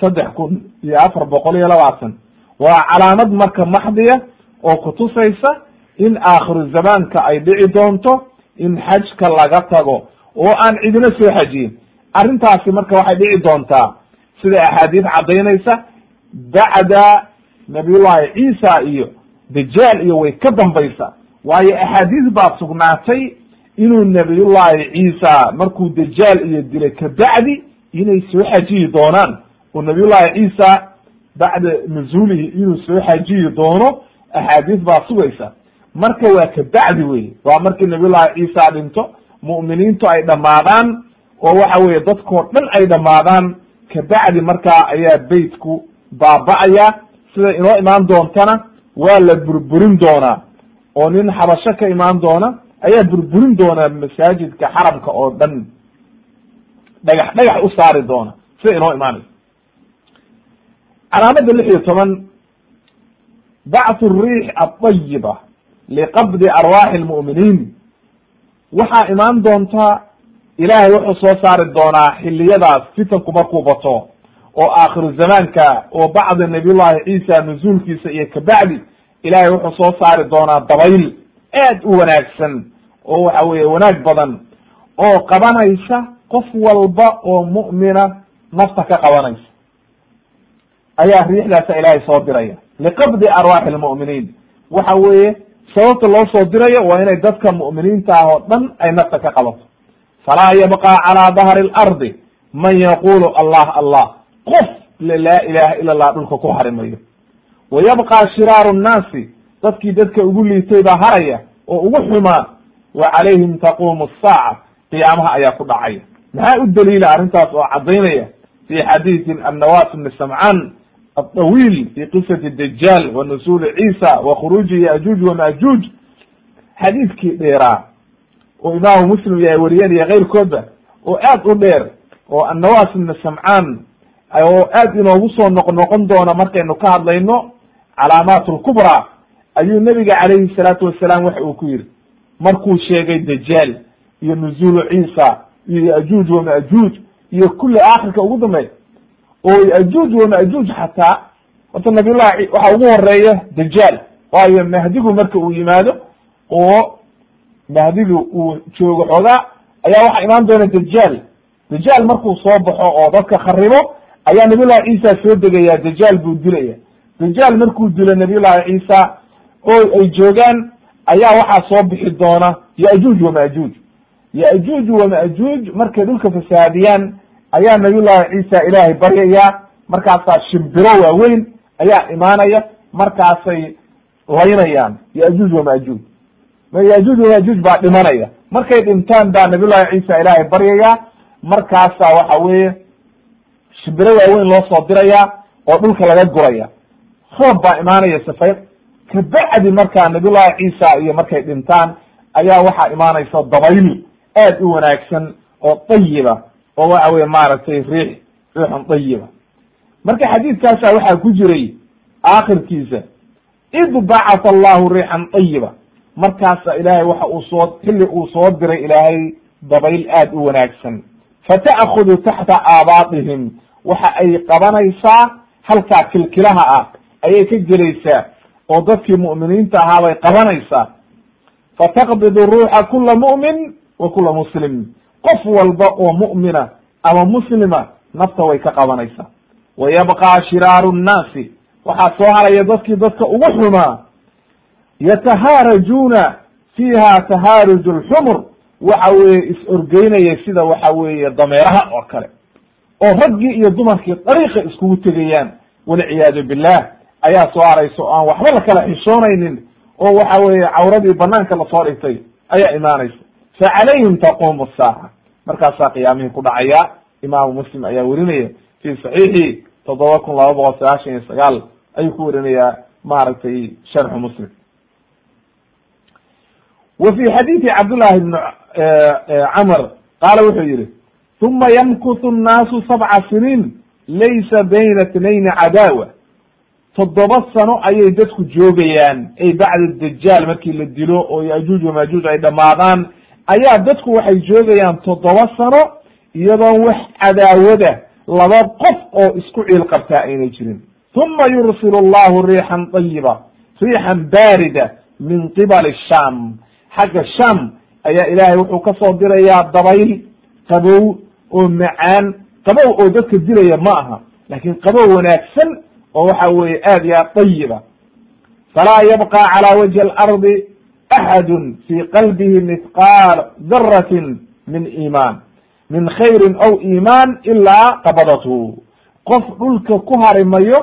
saddex kun iyo afar boqol iyo labaatan. Waa calaamad marka maxdiya oo kutusaysa in aakhiru zamaanka ay dhici doonto in xajka laga tago. Oo aan cidina soo xajiyin. Arrintaasi marka waxay dhici doontaa sida axaadiis caddaynaysa bacda nabiyullahi ciisa iyo dajaal iyo way ka dambaysa. Waayo axaadiis baa sugnaatay inuu nabiyullahi ciisa markuu dajaal iyo dilay kabacdi inay soo xajiyi doonaan. Oo nabiyullahi ciisa bacda nuzuulihi inuu soo xajiyi doono axaadiis baa sugaysa. Marka waa kabacdi wey waa markii nabiyullahi ciisa dhinto mu'miniintu ay dhammaadaan oo waxa weye dadkoo dhan ay dhammaadaan kabacdi markaa ayaa beytku baaba'aya. Sida inoo imaan doontana waa la burburin doonaa. Oo nin xabasho ka imaan doona ayaa burburin doonaa masaajidka xaramka oo dhan. Dhagax dhagax u saari doona. Sida inoo imaanaysa calaamada lix iyo toban bacthu riix adayiba liqabdi arwaaxi lmu'miniin waxaa imaan doontaa ilaahay wuxuu soo saari doonaa xiliyadaas fitanku markuu bato oo aakhiru zamaanka oo bacda nabiyullahi ciisa nuzuulkiisa iyo kabacdi ilaahay wuxuu soo saari doonaa dabayl aad u wanaagsan oo waxa weeye wanaag badan oo qabanaysa qof walba oo mu'mina nafta ka qabanaysa. Ayaa riixdaasa ilaahay soo diraya. Liqabdi arwaaxi lmu'miniin waxa weeye sababta loo soo dirayo waa inay dadka mu'miniinta ah oo dhan ay nafta ka qabato. Falaa yabqa calaa dahri lardi man yaqulu allah allah. Qof le laa ilaha ila allah dhulka ku harimayo. Wa yabqa shiraaru nnaasi. Dadkii dadka ugu liitay baa haraya oo ugu xumaa wa calayhim taqumu asaaca qiyaamaha ayaa ku dhacaya. Maxaa u daliila arrintaas oo caddaynaya? Fi xadiisin annawas bni samcan alطawiil fi qisati dajaal wa nusuli ciisa wa khuruuji yajuuj wamajuuj xadiidkii dheeraa oo imaamu muslim iyo ay wariyeen iyo keyrkoodba oo aad u dheer oo annawas bni samcaan oo aad inoogu soo noq noqon doona markaynu ka hadlayno calaamaat lkubra ayuu nebiga calayhi salaatu wasalaam waxa uu ku yidhi markuu sheegay dajaal iyo nuzuulu ciisa iyo yajuuj wamajuuj iyo kulli aakhirka ugu dambeeya oo yajuuj wamajuuj xataa horta nabiyullahi waxa ugu horreeya dajaal. Waayo mahdigu marka uu yimaado oo mahdigu uu joogo xoogaa ayaa waxaa imaan doona dajaal. Dajaal markuu soo baxo oo dadka kharibo ayaa nabiyullahi ciisa soo degaya dajaal buu dilaya. Dajaal markuu dilo nabiyullahi ciisa oo ay joogaan ayaa waxaa soo bixi doona yajuuj wamajuuj yajuuj wamajuuj markay dhulka fasaadiyaan ayaa nabiyullahi ciisa ilaahay baryaya markaasaa shimbiro waaweyn ayaa imaanaya markaasay laynayaan yajuuj wamajuuj yajuuj wamajuuj baa dhimanaya. Markay dhintaan baa nabiyullahi ciisa ilaahay baryaya markaasaa waxa weeye shimbiro waaweyn loo soo diraya oo dhulka laga guraya roob baa imaanaya safayr kabacdi markaa nabiyullahi ciisa iyo markay dhintaan ayaa waxaa imaanaysa dabayl aad u wanaagsan oo dayiba oo waxa weye maaragtay riix riixun dayiba marka xadiidkaasa waxaa ku jiray aakhirkiisa id bacatha allahu riixan dayiba markaasa ilaahay waxa uu soo xilli uu soo diray ilaahay dabayl aad u wanaagsan. Fata'khudu taxta aabaatihim waxa ay qabanaysaa halkaa kilkilaha ah ayay ka gelaysaa oo dadkii mu'miniinta ahaa bay qabanaysaa. Fataqbidu ruuxa kula mu'min wa kula muslim. Qof walba oo mu'mina ama muslima nafta way ka qabanaysaa. Wa yabqa shiraaru nnaasi. Waxaa soo haraya dadkii dadka ugu xumaa yatahaarajuuna fiiha tahaaruj lxumur waxa weeye is-orgeynaya sida waxa weeye dameeraha oo kale. Oo raggii iyo dumarkii dariiqa iskugu tegayaan. Walciyaadu billah ayaa soo haraysa o aan waxba lakala xishoonaynin oo waxa weeye cawradii banaanka la soo dhigtay ayaa imaanaysa fa calayhim taqumu saaca. Markaasaa qiyaamihii ku dhacaya imaamu muslim ayaa werinaya fi saxiixi toddoba kun laba boqol sagaashan iyo sagaal ayuu ku werinayaa maaragtay sharxu muslim. Wa fi xadiidi cabdullahi bni camr qaala wuxuu yihi uma yamkuthu nnaasu sabca siniin laysa bayna itnayni cadaawa toddoba sano ayay dadku joogayaan. Ay bacda dajaal markii la dilo oo yajuuj wamajuuj ay dhammaadaan ayaa dadku waxay joogayaan toddoba sano iyadoon wax cadaawada laba qof oo isku ciil qabtaa aynay jirin. Uma yursilu allahu riixan dayiba riixan baarida min qibali sham xagga sham ayaa ilaahay wuxuu ka soo dirayaa dabayl qabow oo macaan. Qabow oo dadka dilaya ma aha laakin qabow wanaagsan oo waxa weeye aad iyo aad dayiba falaa yabqa calى wajhi alardi axadu fi qalbihi mithqaal daratin min iimaan min khayrin aw iimaan ilaa qabadathu qof dhulka ku harimayo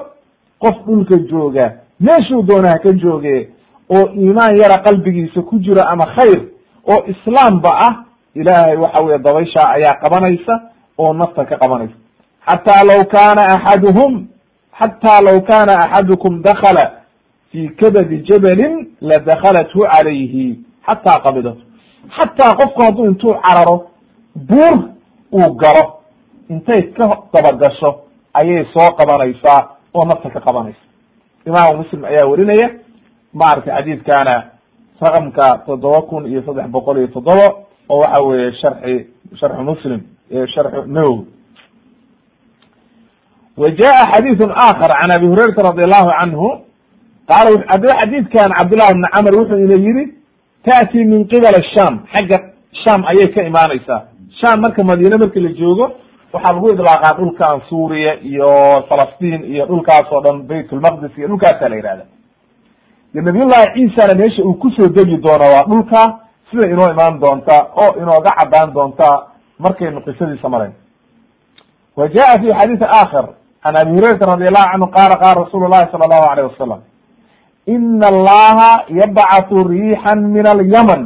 qof dhulka jooga meeshuu doona haka jooge oo iimaan yara qalbigiisa ku jiro ama khayr oo islaamba ah ilaahay waxa weye dabaysha ayaa qabanaysa oo nafta ka qabanaysa. Xataa law kana axaduhum xataa law kana axadukum dakala fi kabadi jabalin ladakalathu calayhi xataa qabidathu xataa qofku hadduu intuu cararo buur uu galo intay ka dabagasho ayay soo qabanaysaa oo nafta ka qabanaysa imaamu muslim ayaa werinaya maaragtay xadiidkana raqamka toddoba kun iyo saddex boqol iyo toddoba oo waxa weeye sharxi sharxu muslim sharxu nawowi wa jaa xadiiثu akar can abi hurayrata radi allahu canhu qaala haddaba xadiidkan cabdullah bni camr wuxuu ina yihi taأti min qibal sham xagga sham ayay ka imaanaysaa sham marka madiine marki la joogo waxaa lagu idlaaqaa dhulkan suuriya iyo falastiin iyo dhulkaas oo dhan bayt lmaqdis iyo dhulkaasa la yihahda de nabiyullahi ciisana meesha uu kusoo degi doono waa dhulka sida inoo imaan doonta oo inooga cadaan doonta markaynu qisadiisa marayn wa jaءa fi xadiisi aakhir can abi hurayrata radi allahu canhu qala qala rasulu llahi sala allahu alayh wasalam ina allaha yabcathu riixan min alyaman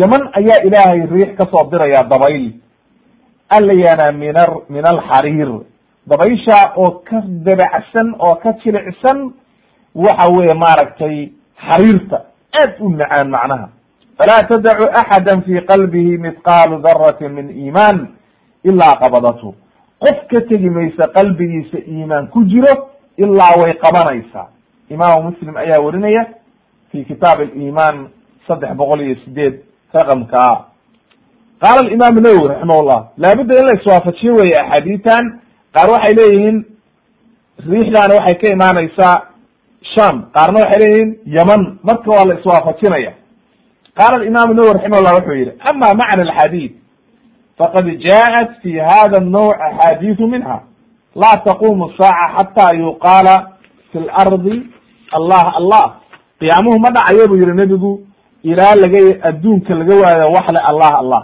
yaman ayaa ilaahay riix ka soo diraya dabayl alayana min a min alxariir dabaysha oo ka dabacsan oo ka jilicsan waxa weeye maaragtay xariirta aad u macaan macnaha falaa tadacu axada fi qalbihi midqaalu darati min iimaan ilaa qabadathu qof ka tegi maysa qalbigiisa iimaan ku jiro ilaa way qabanaysaa imaamu muslim ayaa werinaya fi kitaab aliimaan saddex boqol iyo sideed raqamka a. Qaala alimaam nawowi raximah llah laabudda in la iswaafajiyo weye axaadiitan qaar waxay leeyihiin riixdaani waxay ka imaanaysaa sham qaarna waxay leeyihiin yaman marka waa la iswaafajinaya. Qaala alimaam nawowi raximah llah wuxuu yihi ama macna alxadiid faqad jaءat fi hada الnوع axaadiiثu minha la taqumu saaca xata yuqaala fi lardi allah allah qiyaamuhu ma dhacayo buu yihi nebigu ilaa laga adduunka laga waayo wax le allah allah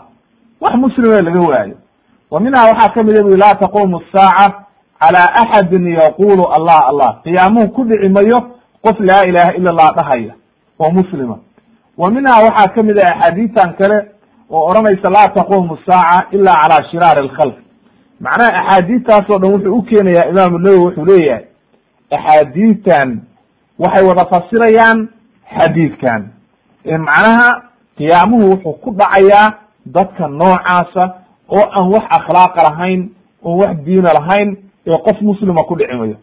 wax muslime laga waayo wa minha waxaa kamida bu la taqumu saaca calى axadin yaqulu allah allah qiyaamuhu ku dhici mayo qof laa ilaha ila allah dhahaya oo muslima wa minha waxaa kamid a axaadiitan kale oo odhanaysa laa taqumu saaca ila calى shiraari اlkhalq macnaha axaadiistaas oo dhan wuxuu u keenayaa imaamu nawowi wuxuu leeyahay axaadiitan waxay wada fasirayaan xadiidkan. Macnaha qiyaamuhu wuxuu ku dhacayaa dadka noocaasa oo aan wax akhlaaqa lahayn oon wax diina lahayn ee qof muslima ku dhici mayo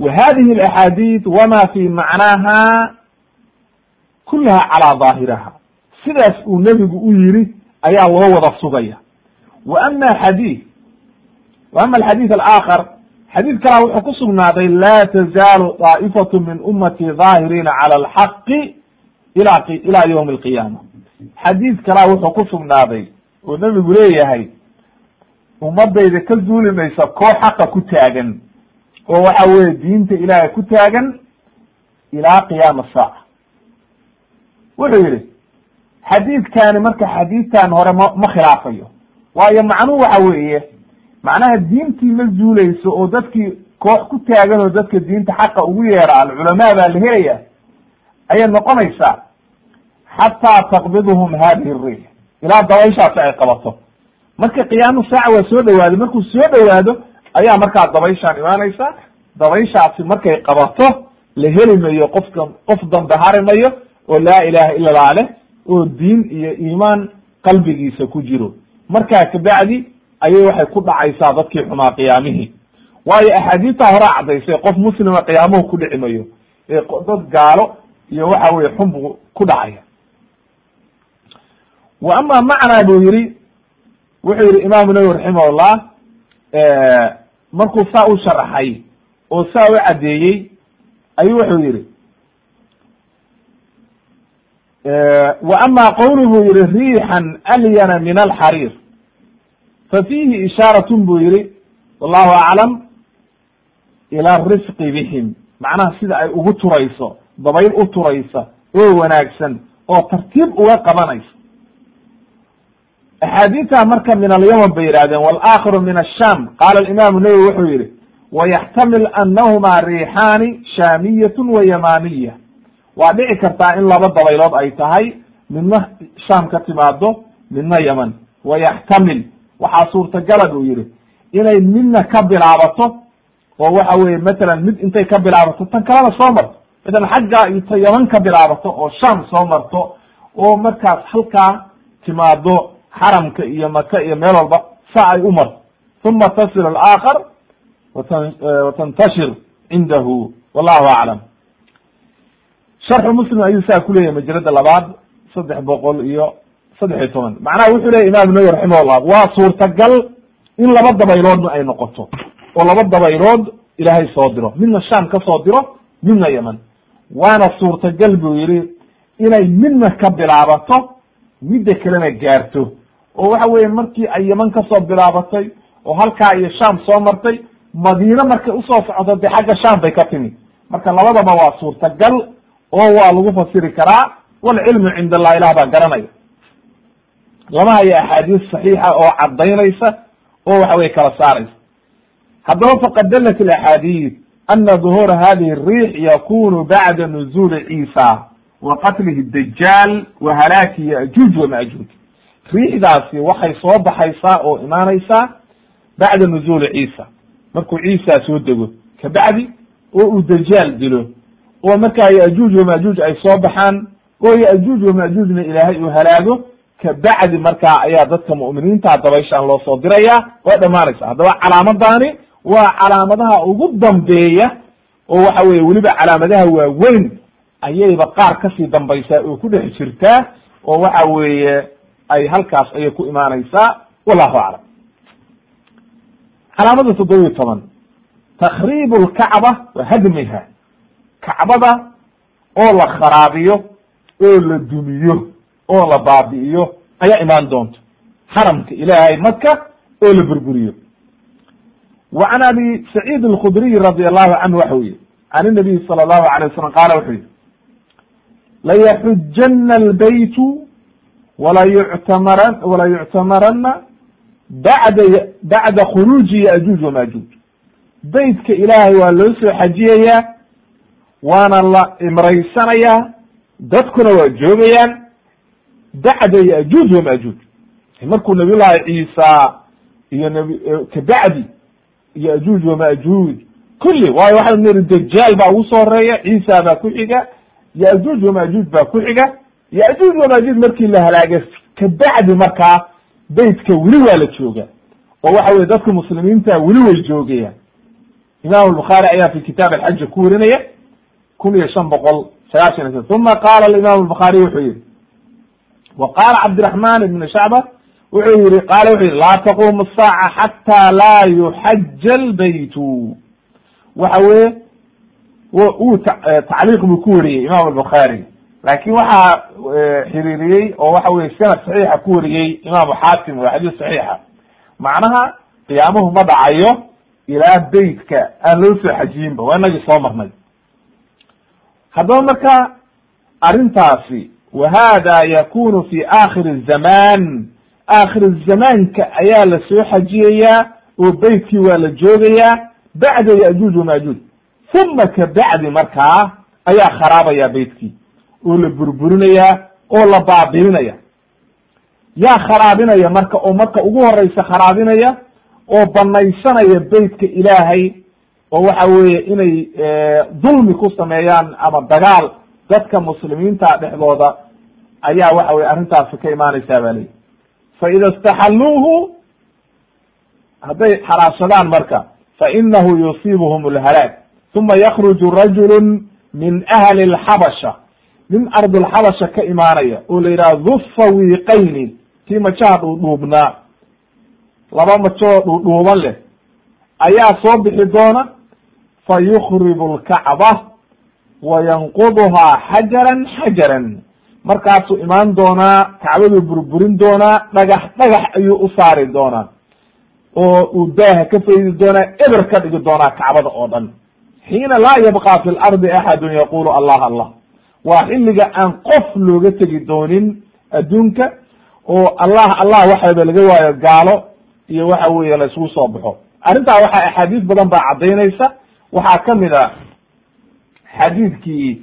wa hadihi alaxaadiid wama fi macnaaha kulaha calaa daahiraha sidaas uu nebigu u yiri ayaa loo wada sugaya. Wa ama xadiid wa ama alxadiid alaakhar xadiid kalaa wuxuu ku sugnaaday laa tazaalu daa'ifatu min ummati daahiriina cala alxaqi ila ila ywmi alqiyaama. Xadiid kalaa wuxuu ku sugnaaday oo nebigu leeyahay ummadayda ka zuuli maysa koox xaqa ku taagan oo waxa weye diinta ilaahay ku taagan ilaa qiyaama saaca wuxuu yihi xadiidkani marka xadiidtan hore ma ma khilaafayo. Waayo macnuhu waxa weeye macnaha diintii ma zuuleyso oo dadkii koox ku taagan oo dadka diinta xaqa ugu yeera alculamaa baa la helaya ayay noqonaysaa xataa taqbidhum hadihi riix ilaa dabayshaasi ay qabato. Marka qiyaamu saaca waa soo dhawaaday markuu soo dhawaado ayaa markaa dabayshaan imaanaysa dabayshaasi markay qabato la heli mayo qofka qof dambe hari mayo oo laa ilaha ila allah leh oo diin iyo iimaan qalbigiisa ku jiro. Markaa kabacdi ayay waxay ku dhacaysaa dadkii xumaa qiyaamihii. Waayo axaadiistaa horaa caddaysay qof muslima qiyaamuhu ku dhici mayo ee dad gaalo iyo waxa weye xunbu ku dhacaya. Wa ama macnaa buu yihi wuxuu yihi imaamu nawowi raximahullah markuu saa u sharaxay oo saa u caddeeyey ayuu wuxuu yihi wa ama qowlu buu yihi riixan alyana min alxariir fa fiihi ishaaratun buu yihi wallahu aclam ila rifqi bihim. Macnaha sida ay ugu turayso dabayl u turaysa oo wanaagsan oo tartiib uga qabanaysa. Axaadiidta marka min alyaman bay yidhahdeen walaakhiru min asham qaala imaamu nawowi wuxuu yihi wayaxtamil anahuma riixaani shaamiyatun wa yamaniya waa dhici kartaa in laba dabaylood ay tahay midna sham ka timaado midna yeman wayaxtamil waxaa suurtagala buu yihi inay midna ka bilaabato oo waxa weye matalan mid intay ka bilaabato tan kalena soo marto. Matalan xaggaa ito yeman ka bilaabato oo sham soo marto oo markaas halkaa timaado xaramka iyo maka iyo meel walba sa ay u marto. Uma tasil alaakhar watan watantashir cindahu. Wallahu aclam sharxu muslim ayuu saa kuleyahay majalada labaad saddex boqol iyo saddex iyo toban. Macnaha wuxuu leyahy imam nawi raximahullah waa suurtagal in laba dabayloodna ay noqoto oo laba dabaylood ilaahay soo diro. Midna sham ka soo diro midna yeman waana suurtagal buu yihi inay midna ka bilaabato midda kalena gaarto. Oo waxa weye markii ay yeman ka soo bilaabatay oo halkaa iyo sham soo martay madiine markay u soo socoto dee xagga sham bay ka timi. Marka labadaba waa suurtagal oo waa lagu fasiri karaa walcilmu cind allah ilah baa garanaya. Lama hayo axaadiis saxiixa oo caddaynaysa oo waxa weye kala saaraysa. Haddaba faqad dalat alaxaadiid ana duhuura hadihi الriix yakunu bacda nuzuli ciisa wa qatlihi dajaal wa halaaki yajuuj wamajuuj riixdaasi waxay soo baxaysaa oo imaanaysaa bacda nuzuli ciisa. Markuu ciisa soo dego kabacdi oo uu dajaal dilo oo markaa yajuuj wamajuuj ay soo baxaan oo yajuuj wamajuujna ilaahay uu halaago kabacdi markaa ayaa dadka mu'miniinta dabayshaan loo soo diraya waa dhamaanaysa haddaba calaamadani waa calaamadaha ugu dambeeya oo waxa weye weliba calaamadaha waaweyn ayayba qaar ka sii dambaysaa oo ku dhex jirtaa oo waxa weeye ay halkaas ayay ku imaanaysaa. Wallahu aclam. Calaamada toddobiyo toban. Takriib lkacba wa hadmiha kacbada oo la kharaabiyo oo la dumiyo oo la baabi'iyo ayaa imaan doonta xaramka ilaahay maka oo la burburiyo. Wa can abi saciid alkhudriy radi allahu canhu waxa u yihi can inabiy sala allahu alay wasalam qaala wuxuu yihi layaxujana albaytu wala yuctamaran wala yuctamarana bacda khuruuji yajuuj wamajuuj beytka ilaahay waa loo soo xajiyayaa waana la imraysanayaa dadkuna waa joogayaan bacda yajuuj wamajuuj markuu nabiy llahi ciisa iyo nabi kabacdi yajuuj wamajuuj kulli waayo waxaa niri dajaal baa ugu soo horreeya ciisa baa ku xiga yajuuj wamajuuj baa ku xiga yajuuj wamajuuj markii la halaaga kabacdi markaa beytka weli waa la jooga oo waxa weye dadka muslimiinta weli way joogayaan. Imam albukhaari ayaa fi kitaab alxaji ku warinaya kun iyo shan boqol sagaashan iyo uma qaala imam albukhaariy wuxuu yihi wa qaala cabdiraxman ibn shacba wuxuu yihi qaala wuxuu yihi laa taqumu الsaaca xata laa yuxaja albaytu waxa weye uu tacliiq buu ku wariyey imam albukhaari laakin waxaa xiriiriyey oo waxa weye sanad saxiixa ku wariyey imaamu xaakim waa xadiis saxiixa. Macnaha qiyaamuhu ma dhacayo ilaa beytka aan loo soo xajiyinba waa inagii soo marnay haddaba marka arrintaasi wa yakunu fi aakhiri zaman aakhir zamaanka ayaa la soo xajiyayaa oo beytkii waa la joogayaa bacda yajuuj wamajuuj uma kabacdi markaa ayaa kharaabaya beytkii oo la burburinayaa oo la baabiinaya. Yaa kharaabinaya marka oo marka ugu horeysa kharaabinaya oo banaysanaya beytka ilaahay oo waxa weeye inay dulmi ku sameeyaan ama dagaal dadka muslimiinta dhexdooda ayaa waxa weye arrintaasi ka imaanaysaa ba leyi fa ida istaxalluuhu hadday xalaashadaan marka fa inahu yusiibuhum alhalaag uma yakruju rajulu min ahli alxabasha nin ardulxabasha ka imaanaya oo la yidhaha dufa wiiqayni kii majaha dhuudhuubnaa. Laba majoo dhuudhuuban leh ayaa soo bixi doona fa yukribu lkacba wa yanquduhaa xajaran xajaran markaasuu imaan doonaa kacbaduu burburin doonaa dhagax dhagax ayuu u saari doonaa oo uu daaha ka faydi doonaa eber ka dhigi doonaa kacbada oo dhan xiina laa yabqa fi lardi axadun yaqulu allah allah waa xilliga aan qof looga tegi doonin adduunka oo allah allah waxaba laga waayo gaalo iyo waxa weeye la isugu soo baxo arrintaa waxaa axaadiis badan baa caddaynaysa waxaa ka mid a xadiidkii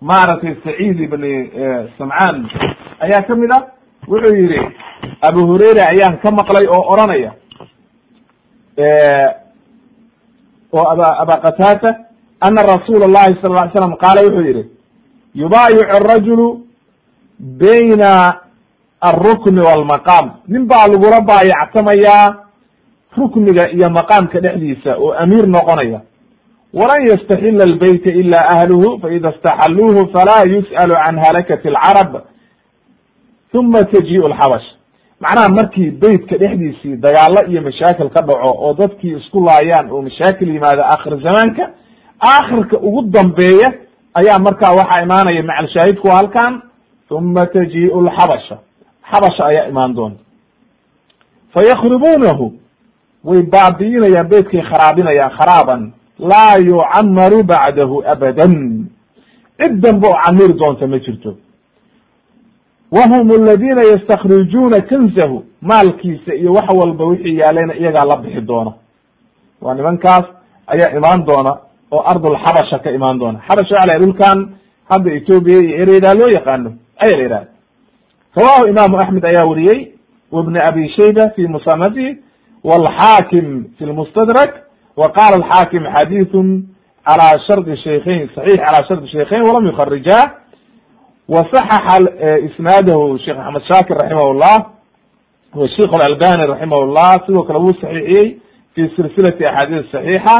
maaragtay saciid ibni samcaan. Ayaa ka mid ah wuxuu yihi abu hurayra ayaan ka maqlay oo oranaya oo aba aba qataata ana rasuula llahi sala ly slam qaala wuxuu yihi yubaayicu arajulu bayna alrukni walmaqaam nin baa lagula baayactamayaa rukniga iyo maqaamka dhexdiisa oo amiir noqonaya walan yastaxila albayta ila ahluhu faida istaxaluuhu falaa yus'alu can halakati alcarab uma tajiiu alxabash macnaha markii beytka dhexdiisii dagaalo iyo mashaakil ka dhaco oo dadkii isku laayaan oo mashaakil yimaado aakhir zamaanka aakhirka ugu dambeeya ayaa markaa waxaa imaanaya macalshaahidku halkan uma tajiiu lxabasha xabasha ayaa imaan doonta. Fayakribuunahu way baabi'inayaan beytkay kharaabinayaan kharaaban laa yucamaru bacdahu abadan cid danba oo camiri doonta ma jirto wahum aladina yastakrijuuna kansahu maalkiisa iyo wax walba wixii yaalayna iyagaa la bixi doona waa nimankaas ayaa imaan doona oo ardulxabasha ka imaan doona xabasha waxa la dhulkan hadda etoobiya iyo ereydaa loo yaqaano ayaa la yidhahda rawahu imaamu axmed ayaa wariyey wibn abi shayba fi musanadi walxaakim fi lmustadrak wa qala alxaakim xadiثun calى shardi shaykhayn saxiix calى shardi shaykhayn walam yukharijah wasaxaxa isnaadahu sheekh axmed shaakir raximah llah wa sheikh alalbani raximah llah sidoo kale wuu saxiixiyey fi silsilati axaadiis saxiixa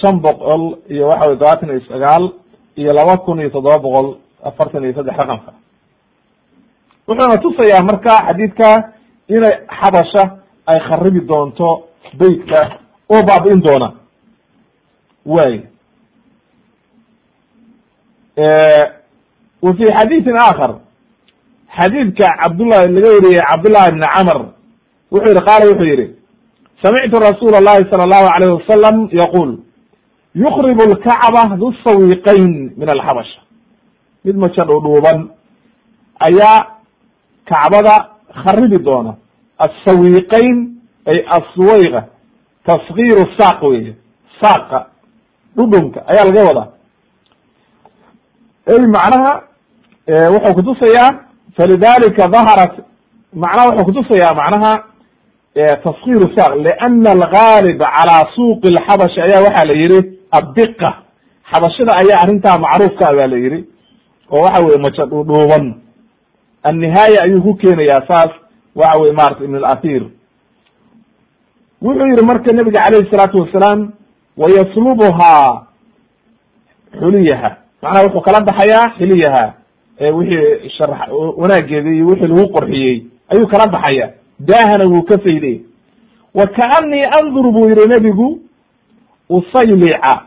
shan boqol iyo waxa wey todobaatan iyo sagaal iyo laba kun iyo toddoba boqol afartan iyo saddex raqamka wuxuuna tusayaa marka xadiidka inay xabasha ay kharibi doonto beytka oo baabi'in doona way. Wa fi xadiidin aakhar xadiidka cabdullahi laga weriyey cabdullahi bni camr wuxuu yihi qaala wuxuu yihi samictu rasuula allahi sala allahu alayh wasalam yaqul yukrib lkacba du sawiqayn min alxabasha mid maja dhuudhuuban ayaa kacbada kharibi doona. Asawiqayn ay aswayqa taskiiru saaq weye saaqa dhudhunka ayaa laga wadaa. Ey macnaha wuxuu kutusayaa falidalika daharat macnaha wuxuu kutusayaa macnaha taskiiru saq liana algaalib calaa suuqi lxabashi ayaa waxaa la yihi addiqa xabashada ayaa arrintaa macruufka baa la yihi oo waxa weye maja dhuudhuuban annihaaya ayuu ku keenayaa saas waxa weye marata ibn alathir wuxuu yihi marka nabiga calayhi salaatu wasalaam wayaslubuhaa xuliyaha. Macnaha wuxuu kala baxayaa xiliyaha wixii shar wanaageeda iyo wixii lagu qorxiyey ayuu kala baxaya daahana wuu ka fayday. Wa kaanii andur buu yihi nebigu usaylica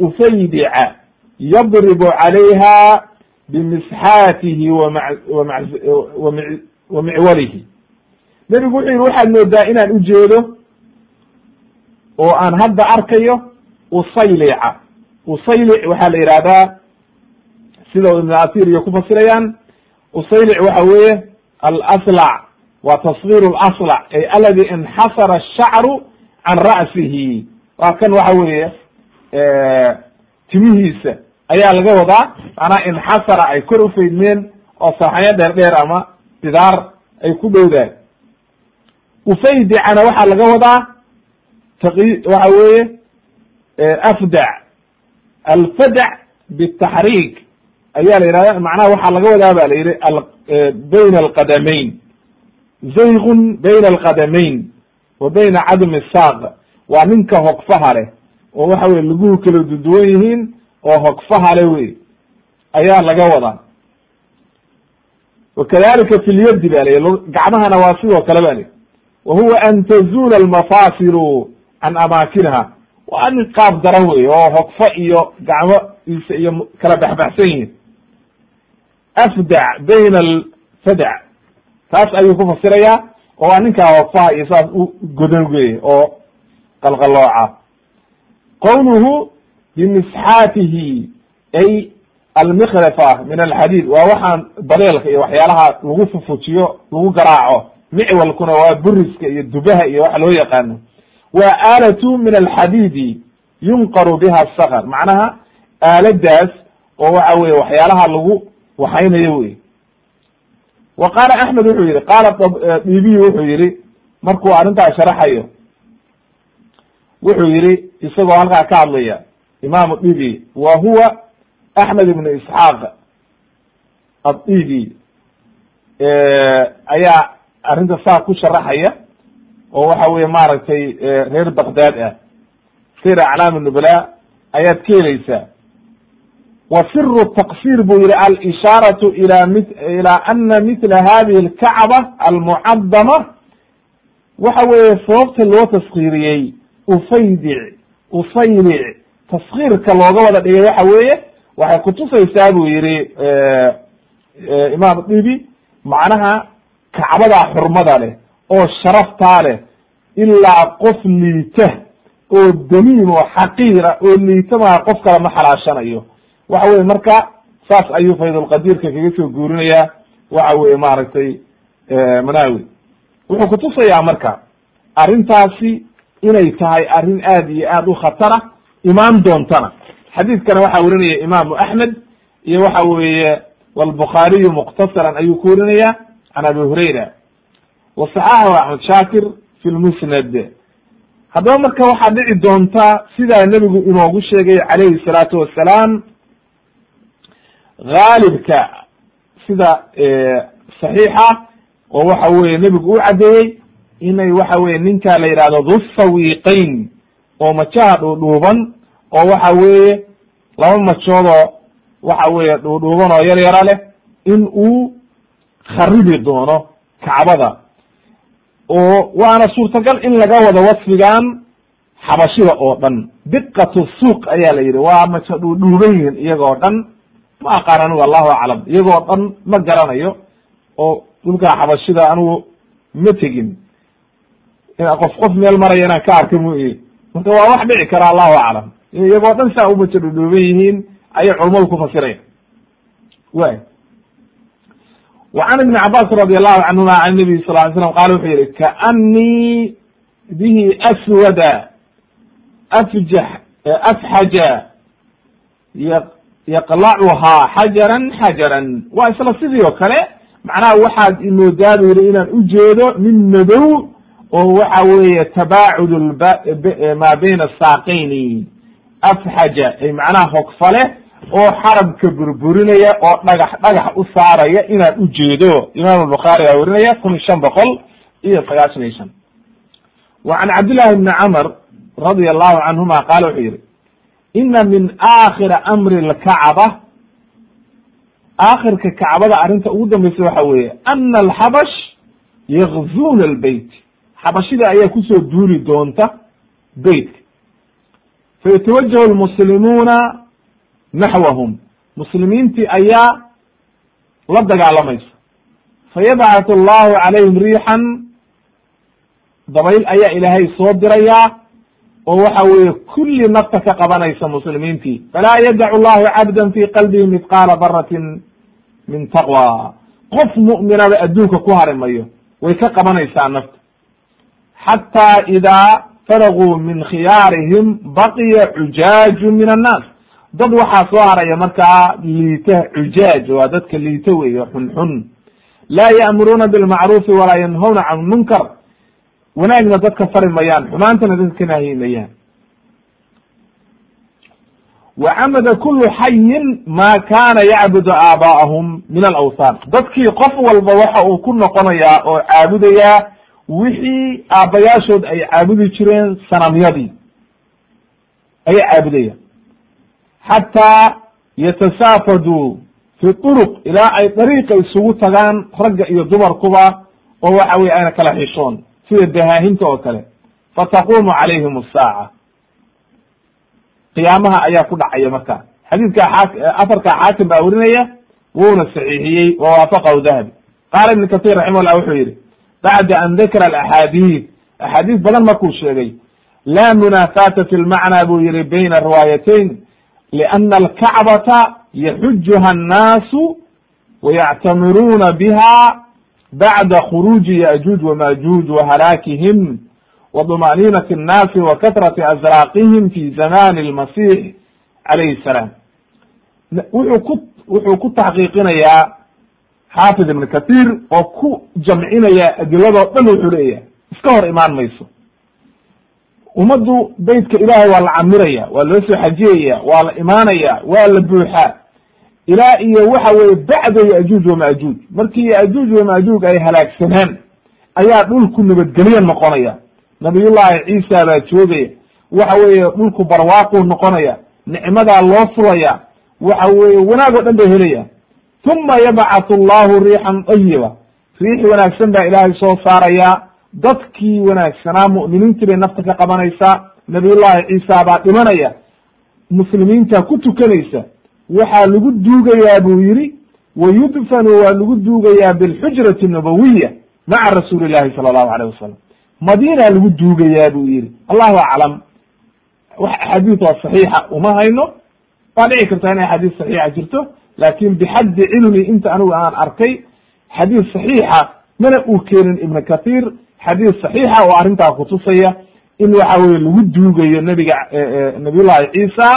usaydica yadribu calayha bimisxaatihi wa micwalihi. Nebigu wuxuu yihi waxaad moodaa inaan ujeedo oo aan hadda arkayo usaylica usaylic waxaa la yihahdaa sida ibn athir iyo ku fasirayaan usaylic waxa weeye alaslac waa tasgir laslac ay aladi inxasara ashacru can ra'sihi. Waa kan waxa weeye timihiisa ayaa laga wadaa macnaha inxasara ay kor ufaydmeen oo saaxanyo dheer dheer ama bidaar ay ku dhowdahay ufaydicana waxaa laga wadaa taqi waxa weeye afdac alfadac bitaxriik ayaa la yihahda macnaha waxaa laga wadaa ba la yihi bayna alqadamayn. Zaygun bayna alqadamayn wa bayna cadmi saaq. Waa ninka hogfaha leh oo waxa weye laguhu kala duduwan yihiin oo hogfaha le wey ayaa laga wadaa wakadalika fi lyadi ba layi gacmahana waa sidoo kale ba layi wa huwa an tazula almafasilu can amaakiniha waa nin qaab daran wey oo hogfo iyo gacmo isa iyo kala baxbaxsan yihiin. Afdac bayna alfadac taas ayuu ku fasirayaa oo waa ninkaa hogfaha iyo saas u godan wey oo qalqalooca. Qowluhu bimisxaatihi ay almikhrafa min alxadiid. Waa waxaan badeelka iyo waxyaalaha lagu fufujiyo lagu garaaco. Micwalkuna waa buriska iyo dubaha iyo waxa loo yaqaano waa aalatu min alxadiidi yunqaru biha sakr macnaha aaladaas oo waxa weye waxyaalaha lagu waxaynayo wey wa qaala axmed wuxuu yihi qaala dibiy wuxuu yihi markuu arrintaa sharaxayo wuxuu yihi isagoo halkaa ka hadlaya imaamu dibi wa huwa axmed ibnu isxaaq addibi ayaa arrinta saa ku sharaxaya oo waxa weye maaragtay reer bakdad ah. Sir aclaam nubala ayaad ka helaysaa wa siru taqsir buu yihi alishaaratu ila mi ila ana mitla hadihi alkacba almucadama waxa weeye sababta loo taskiriyey ufaydic usaylic taskirka looga wada dhigay waxa weeye waxay kutusaysaa buu yihi imaam dibi macnaha kacbadaa xurmada leh oo sharaftaa leh ilaa qof liita oo damiim oo xaqiira oo liita maa qof kale ma xalaashanayo. Waxa weye marka saas ayuu faydulqadiirka kaga soo guurinayaa. Waxa weye maaragtay manawi wuxuu kutusayaa marka arrintaasi inay tahay arrin aad iyo aad u khatara imaan doontana. Xadiidkana waxaa werinaya imaamu axmed iyo waxa weeye walbukhaariyu muqtasaran ayuu ku werinaya can abi hurayra wa saxaxahu axmed shaakir fi lmusnad haddaba marka waxaa dhici doonta sidaa nebigu inoogu sheegay calayhi salaatu wassalaam haalibka sida saxiixa oo waxa weye nebigu u caddeeyey inay waxa weye ninka la yidhahdo dhusawiqayn oo majaha dhuudhuuban oo waxa weeye laba majoodoo waxa weeye dhuudhuuban oo yar yara leh in uu kharibi doono kacbada oo waana suurtagal in laga wado wasfigan xabashida oo dhan. Diqatu suuq ayaa la yidhi waa majo dhuudhuuban yihiin iyagoo dhan? Ma aqaan anigu allahu aclam. Iyagoo dhan ma garanayo oo dhulkaa xabashida anigu ma tegin. Qof qof meel maraya inaan ka arka mu marka waa wax dhici kara allahu aclam. Iyagoo dhan saa umajo dhudhuuban yihiin ayay culummadu ku fasiraya way wa can ibni cabas radi allahu canhuma can nabiy sal ly slam qala wuxuu yihi kaanii bihi aswada afjax afxaja yaqlacuhaa xajaran xajaran waa isla sidii oo kale macnaha waxaad imoodaa bu yihi inaan ujeedo min madow oo waxa weeye tabaacud maa bayna saaqayni. Afxaja ay macnaha hogfale oo xarabka burburinaya oo dhagax dhagax u saaraya inaan ujeedo imaam bukhaari aa werinaya kun iyo shan boqol iyo sagaashan iyo shan. Wa can cabdillahi bni camr radia allahu canhuma qaala wuxuu yihi ina min aakhiri amri lkacba aakhirka kacbada arrinta ugu dambaysa waxa weeye ana alxabash yakzuna albeyt xabashida ayaa ku soo duuli doonta beytka. Fayatawajahu lmuslimuuna naxwahum muslimiintii ayaa la dagaalamaysa fayabcatu allahu calayhim riixan dabayl ayaa ilaahay soo dirayaa oo waxa weeye kulli nafta ka qabanaysa muslimiintii falaa yadacu llahu cabdan fi qalbihi mithqaala daratin min taqwa qof mu'minaba adduunka ku hari mayo way ka qabanaysaa nafta xataa idaa faraguu min khiyaarihim baqiya cujaaju min annaas dad waxaa soo haraya markaa liita cujaaj waa dadka liito weeye xunxun. Laa ya'muruuna bilmacruufi walaa yanhawna can munkar. Wanaagna dadka fari mayaan xumaantana dadka ka nahyi mayaan wa camada kulu xayin ma kana yacbudu aabaa'ahum min alawthan dadkii qof walba waxa uu ku noqonayaa oo caabudayaa wixii aabbayaashood ay caabudi jireen sanamyadii. Ayay caabudayaan xataa yatasaafaduu fi turuq ilaa ay dariiqa isugu tagaan ragga iyo dumarkuba oo waxa weye ayna kala xishoon sida dahaahinta oo kale fataqumu calayhim asaaca qiyaamaha ayaa ku dhacaya marka xadiidka afarka xaakim baa werinaya wuuna saxiixiyey wa waafaqahu dahabi qaala ibn katir raximahullah wuxuu yihi bacda an dakara alaxaadiid axaadiis badan markuu sheegay laa munaafata fi lmacna buu yihi bayna riwaayatayn liana alkacbata yaxujuha annaasu wayactamiruuna biha bacda khuruuji yajuuj wamajuuj wahalaakihim wdumaniinati الnaasi wa katrati azraaqihim fi zamani اlmasix calayhi الsalaam wuxuu ku wuxuu ku taxqiiqinayaa xaafid ibn kathir oo ku jamcinaya adiladoo dhan wuxuu leeyahay iska hor imaan mayso ummaddu beytka ilaahay waa la camiraya waa loo soo xajiyaya waa la imaanaya waa la buuxaa ilaa iyo waxa weye bacda yajuuj wamajuuj markii yajuuj wamajuuj ay halaagsanaan ayaa dhulku nabadgelyo noqonaya. Nabiyullahi ciisa baa joogaya. Waxa weeye dhulku barwaaquu noqonaya. Nicmadaa loo fulaya. Waxa weeye wanaag oo dhan bay helayaan uma yabcathu allahu riixan dayiba riix wanaagsan baa ilaahay soo saaraya dadkii wanaagsanaa mu'miniintii bay nafta ka qabanaysaa nabiyullahi ciisa baa dhimanaya muslimiinta ku tukanaysa waxaa lagu duugayaa buu yidhi wayudfanu waa lagu duugayaa bilxujrati nabawiya maca rasuuli llahi sala allahu alayh wasalam madiina lagu duugayaa buu yihi allahu aclam. Wax axaadiis oo saxiixa uma hayno. Waa dhici kartaa in axaadiis saxiixa jirto laakin bixaddi cilmi inta anigu aan arkay xadiis saxiixa mana uu keenin ibnu kathiir xadiis saxiixa oo arrintaa kutusaya in waxa weye lagu duugayo nebiga nabiyullahi ciisa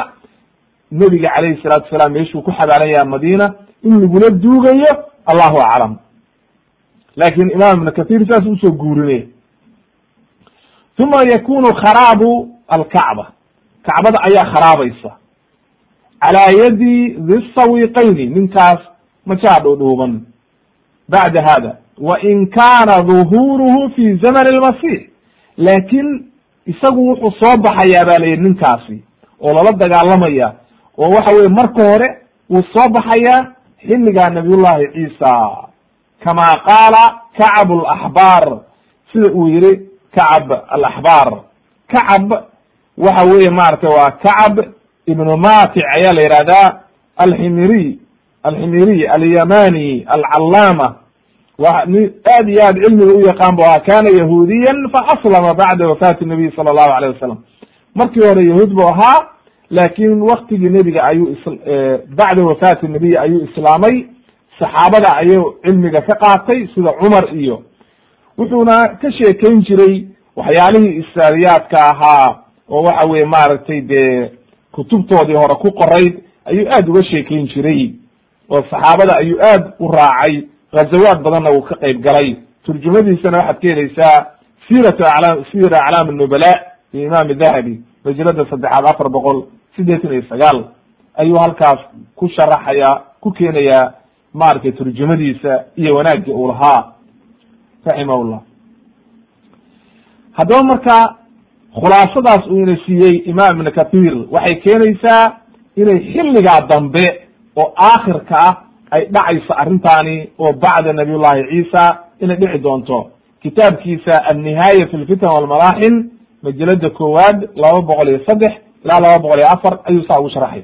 nebiga calayhi salaatu salaam meeshuu ku xabaalan yaha madiina in lagula duugayo allahu aclam. Lakin imam ibnu kathiir saas u soo guurinaya uma yakunu kharaabu alkacba. Kacbada ayaa kharaabeysa calaa yadi di sawiqayni ninkaas majaa dhuudhuuban. Bacda hada wa in kana duhuruhu fi zamani lmasix laakin isagu wuxuu soo baxayaa ba layihi ninkaasi oo lala dagaalamaya oo waxa weye marka hore wuu soo baxayaa xilligaa nabiyullahi ciisa kama qaala kacab alaxbaar sida uu yihi kacab alaxbaar kacab waxa weye maaragtay waa kacab ibnu matic ayaa la yihahdaa alximiriy alximiriy alyamani alcalaama wa ni aad iyo aad cilmiga u yaqaan bu ahaa kana yahuudiyan faaslama bacda wafaati nabiy sala allahu alayh wasalam markii hore yahuud bu ahaa laakin waktigii nebiga ayuu bacda wafaati nabiy ayuu islaamay. Saxaabada ayuu cilmiga ka qaatay sida cumar iyo. Wuxuuna ka sheekeyn jiray waxyaalihii israariyaadka ahaa oo waxa weye maaragtay dee kutubtoodii hore ku qorayd ayuu aad uga sheekeyn jiray. Oo saxaabada ayuu aad u raacay ghazawaad badanna uu ka qayb galay. Turjumadiisana waxaad ka helaysaa siiratu aclaam siira aclaam nubala iyo imaam dahabi majalada saddexaad afar boqol siddeetan iyo sagaal. Ayuu halkaas ku sharaxaya ku keenayaa maaragtay turjumadiisa iyo wanaagii uu lahaa. Raximahullah. Haddaba marka khulaasadaas uu ina siiyey imaam ibn kathir waxay keenaysaa inay xilligaa dambe oo aakhirka ah ay dhacayso arrintaani oo bacda nabiy llahi ciisa inay dhici doonto. Kitaabkiisa annihaaya fi lfitan walmalaaxin majalada koowaad laba boqol iyo saddex ilaa laba boqol iyo afar ayuu saa ugu sharaxay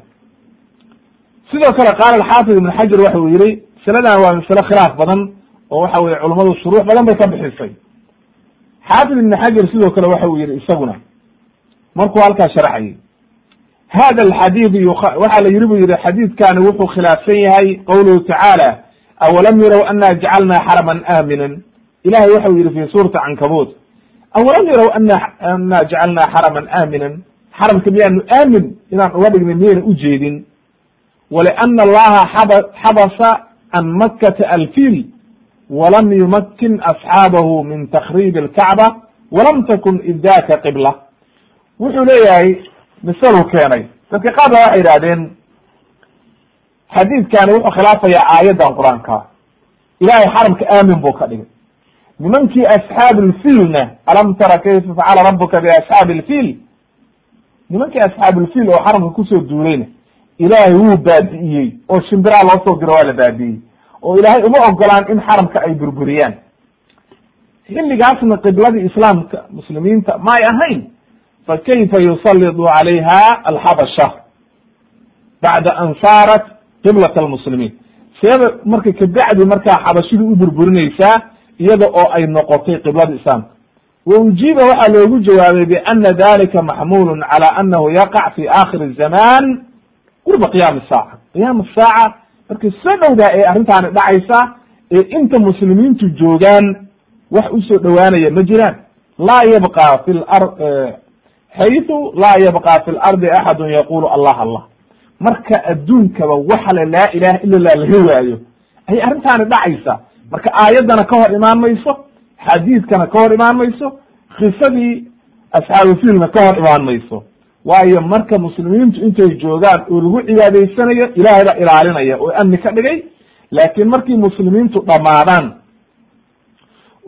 sidoo kale qaala alxaafid ibn xajar waxa uu yihi masaladan waa masale khilaaf badan oo waxa weye culummadu shuruux badan bay ka bixisay. Xaafid ibn xajar sidoo kale waxa uu yihi isaguna markuu halkaa sharaxayay hada alxadiid waxaa la yihi bu yihi xadiidkani wuxuu khilaafsan yahay qawluhu tacaala awalam yarow ana jacalna xaraman aaminan ilahay waxau yihi fi suurati cankabut awalam yarow ana ana jacalna xaraman aaminan xaramka miyaanu aamin inaan uga dhignay miyayna ujeedin waliana allaha xaba xabasa can makata alfil walam yumakin asxaabahu min takriib alkacba walam takun idaka qibla wuxuu leeyahay misaluu keenay. Dadka qaar ba waxay yidhahdeen xadiidkani wuxuu khilaafayaa aayaddan qur'aanka. Ilahay xaramka aamin buu ka dhigay. Nimankii asxaabi lfiilna alam tara kayfa facala rabuka biasxaabi lfiil? Nimankii asxaabilfiil oo xaramka ku soo duulayna ilaahay wuu baabi'iyey oo shimbiraa loo soo diro waa la baabi'iyey oo ilaahay uma ogolaan in xaramka ay burburiyaan. Xilligaasna qibladii islaamka muslimiinta ma ay ahayn fa kayfa yusalidu calayha alxabasha bacda an saarat qiblat almuslimiin seeba marka kabacdi markaa xabashidu u burburinaysaa iyada oo ay noqotay qiblada islaamka wa ujiiba waxaa loogu jawaabay biana dalika maxmulun cala anahu yaqac fi akhiri zaman qurba qiyaami saaca qiyaam saaca markay soo dhowdaa ee arrintaani dhacaysa ee inta muslimiintu joogaan wax u soo dhowaanaya ma jiraan laa yabqa fi xaytu laa yabqa fi lardi axadun yaqulu allah allah. Marka adduunkaba waxale laa ilaha ila lah laga waayo ayay arrintaani dhacaysa. Marka aayaddana ka hor imaan mayso xadiidkana ka hor imaan mayso kisadii asxaabu fiilna ka hor imaan mayso waayo marka muslimiintu intay joogaan oo lagu cibaadaysanayo ilaahay baa ilaalinaya oo amni ka dhigay. Laakiin markii muslimiintu dhamaadaan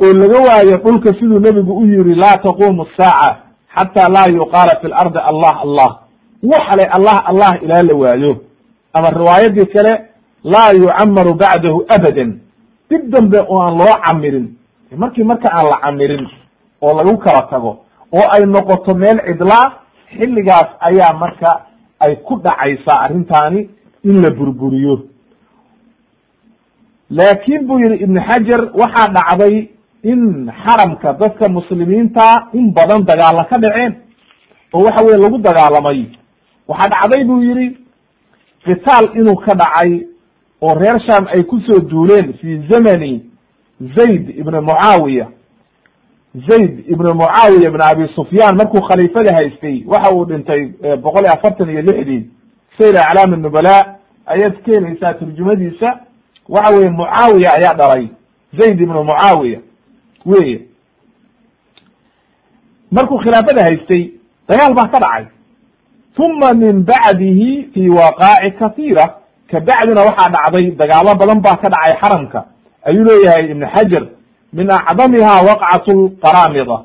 oo laga waayo dhulka siduu nebigu u yiri laa taqumu saaca xataa laa yuqaala fi lardi allah allah waxale allah allah ilaa la waayo ama riwaayadii kale laa yucamaru bacdahu abadan dib dambe oo aan loo camirin markii marka aan la camirin oo lagu kala tago oo ay noqoto meel cidlaa xilligaas ayaa marka ay ku dhacaysaa arrintaani in la burburiyo laakin buu yihi ibn xajar waxaa dhacday in xaramka dadka muslimiinta in badan dagaala ka dhaceen oo waxa weye lagu dagaalamay. Waxaa dhacday buu yihi qitaal inuu ka dhacay oo reer sham ay ku soo duuleen fi zamani zayd ibn mucaawiya zayd ibn mucaawiya ibn abi sufyaan markuu khaliifada haystay waxa uu dhintay boqol iyo afartan iyo lixdii sayr aclaam nubala ayaad keenaysaa turjumadiisa waxa weye mucaawiya ayaa dhalay zayd ibn mucaawiya weye markuu khilaafada haystay dagaal baa ka dhacay. Uma min bacdihi fi waqaaci katiira kabacdina waxaa dhacday dagaalo badan baa ka dhacay xaramka. Ayuu leeyahay ibn xajar min acdamiha waqcat lqaramida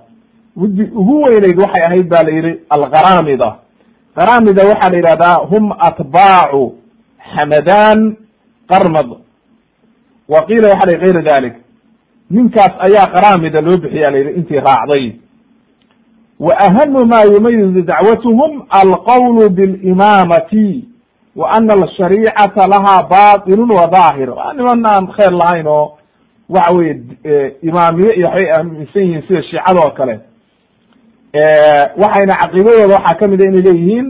widi ugu weyneyd waxay ahayd ba la yihi alqaramida qaramida waxaa la yihahdaa hum atbaacu xamadan qarmad. Wa qiila waxa la gayra dalik ninkaas ayaa qaramida loo bixiya la yihi intii raacday. Wa ahamu ma yumayizu dacwatuhum alqawlu bilimamati wa ana alshariicata laha batilun wa daahir. Waa niman aan khayr lahayn oo waxa weye imaamiye iyo waxbay aaminsan yihiin sida shiicada oo kale waxayna caqiidadooda waxaa ka mid a inay leeyihiin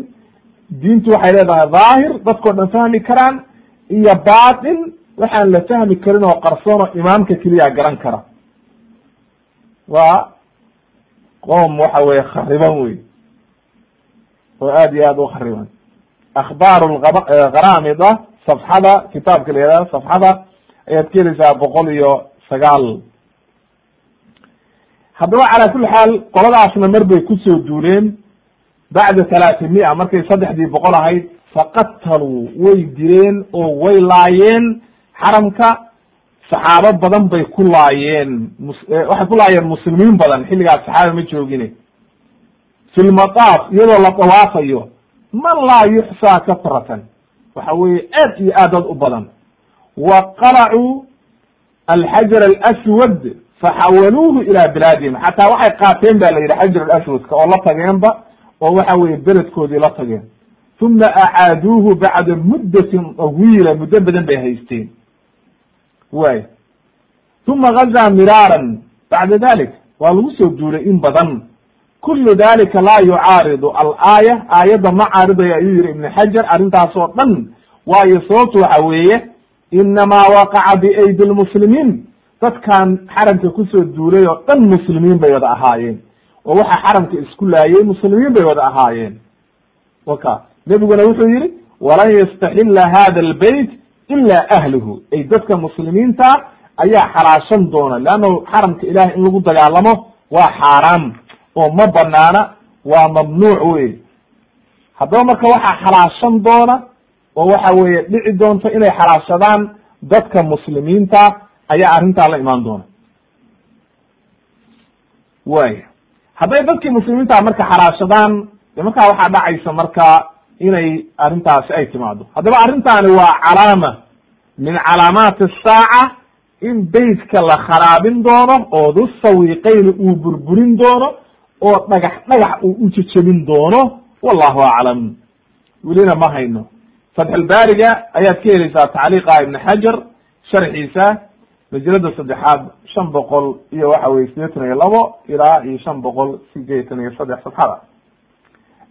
diintu waxay leedahay daahir dadkao dhan fahmi karaan iyo batin waxaan la fahmi karin oo qarsoon oo imaamka keliya garan kara. Waa qoom waxa weye khariban wey oo aad iyo aad u khariban. Akhbaar lqaramida safxada kitaabka la yihahda safxada ayaad ka helaysaa boqol iyo sagaal. Haddaba calaa kuli xaal qoladaasna mar bay ku soo duuleen. Bacda talaati mia markay saddexdii boqol ahayd faqataluu way direen oo way laayeen xaramka saxaabo badan bay ku laayeen waxay ku laayeen muslimiin badan xilligaas saxaaba ma joogine. Fi lmataaf iyadoo la dawaafayo man laa yuxsaa kasratan waxa weye aad iyo aad dad u badan. Wa qalacuu alxajar alaswad faxawaluuhu ila bilaadihim. Xataa waxay qaateen ba la yidhi xajar alaswadka oo la tageenba oo waxa weye beledkoodii la tageen. Uma acaaduuhu bacda muddatin tawiila muddo badan bay haysteen way. Uma gazaa miraaran bacda dalik waa lagu soo duulay in badan. Kulu dalika laa yucaaridu alaaya. Aayadda ma caaridayo ayuu yihi ibn xajar arrintaas oo dhan. Waayo sababtu waxa weeye inamaa waqaca biaydi lmuslimiin dadkan xaramka ku soo duulay oo dhan muslimiin bay wada ahaayeen. Oo waxa xaramka isku laayay muslimiin bay wada ahaayeen. Waka nebiguna wuxuu yihi walan yastaxila hada albeyt ila ahluhu ay dadka muslimiinta ayaa xalaashan doona leanna xaramka ilahay in lagu dagaalamo waa xaaraam oo ma banaana waa mamnuuc wey haddaba marka waxaa xalaashan doona oo waxa weeye dhici doonta inay xalaashadaan dadka muslimiinta ayaa arrintaa la imaan doona way hadday dadkii muslimiinta marka xalaashadaan de markaa waxaa dhacaysa marka inay arrintaasi ay timaado haddaba arrintaani waa calaama. Min calaamaati asaaca in beytka la kharaabin doono oo du sawiiqayni uu burburin doono oo dhagax dhagax uu u jejebin doono wallahu aclam. Welina ma hayno. Fatxulbaariga ayaad ka helaysaa tacliiqa ibn xajar sharxiisa majalada saddexaad shan boqol iyo waxa weye sideetan iyo labo ilaa iyo shan boqol sideetan iyo saddex safxada.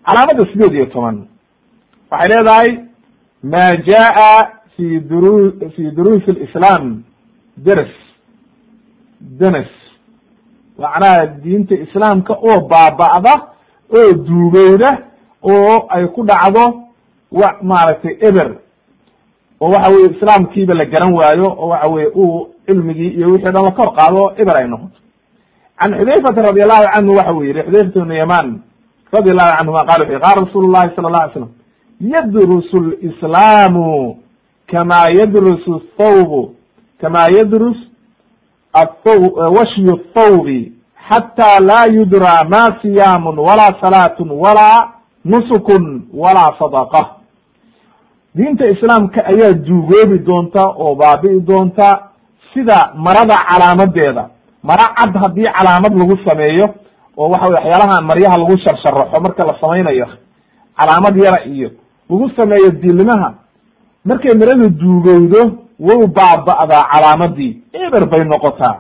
Calaamada sideed iyo toban waxay leedahay ma jaa fi duru fi duruus lislam ders denes macnaha diinta islaamka oo baaba'da oo duugowda oo ay ku dhacdo wa maaragtay eber. Oo waxa weye islaamkiiba la garan waayo oo waxa weye uu cilmigii iyo wixii o dhan la kor qaado eber ay noqoto. Can xudayfata radi allahu canhu waxa uu yihi xudayfata ibnu yaman radi allahu canhuma qala wuxu qala rasuulu llahi sala la alay slam yadrusu lislaamu kama yadrusu thawbu kama yadrus washyu thawbi xata laa yudra ma siyaamun walaa salaatun walaa nusukun walaa sadaqa diinta islaamka ayaa duugoobi doonta oo baabi'i doonta sida marada calaamadeeda mara cad haddii calaamad lagu sameeyo oo waxa wey waxyaalaha maryaha lagu sharsharaxo marka la samaynayo calaamad yara iyo lagu sameeyo diilimaha markay maradu duugowdo way baaba'daa calaamadii. Eber bay noqotaa.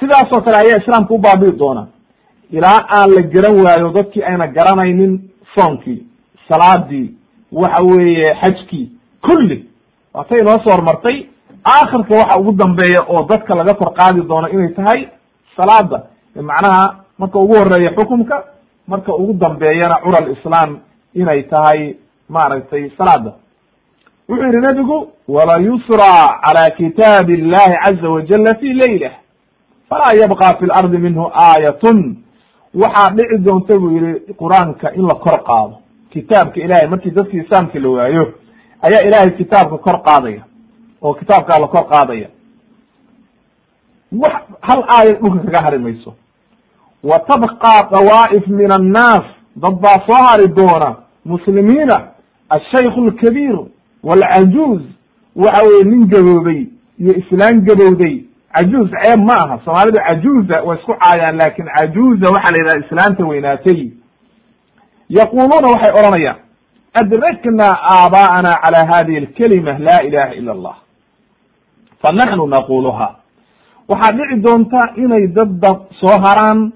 Sidaasoo kale ayaa islaamka u baabi'i doona ilaa aan la garan waayo dadkii ayna garanaynin soonkii salaadii waxa weeye xajkii kulli. Waatay inoo soo hormartay. Aakhirka waxa ugu dambeeya oo dadka laga kor qaadi doono inay tahay salaada macnaha marka ugu horreeya xukumka marka ugu dambeeyana cura lislaam inay tahay maaragtay salaada wuxuu yihi nebigu wala yusra cala kitaabi illahi caza wajala fi leylah falaa yabqa fi lardi minhu aayatun. Waxaa dhici doonta buu yihi qur'aanka in la kor qaado. Kitaabka ilahay markii dadki islaamka la waayo ayaa ilahay kitaabka kor qaadaya oo kitaabkaa la kor qaadaya. Wax hal aaya dhulka kaga hari mayso. Wa tabqa dawaa'if min annaas dad baa soo hari doona muslimiina ashaykh alkabiir walcajuuz waxa weye nin gaboobay iyo islaan gabowday. Cajuuz ceeb ma aha soomaalidu cajuuza way isku caayaan laakiin cajuuza waxaa la yidhaha islaanta weynaatay. Yaquluuna waxay odhanayaan adrakna aabaa'ana cala hadihi alkalima la ilaha ila allah. Fa naxnu naquluha waxaa dhici doonta inay dadba soo haraan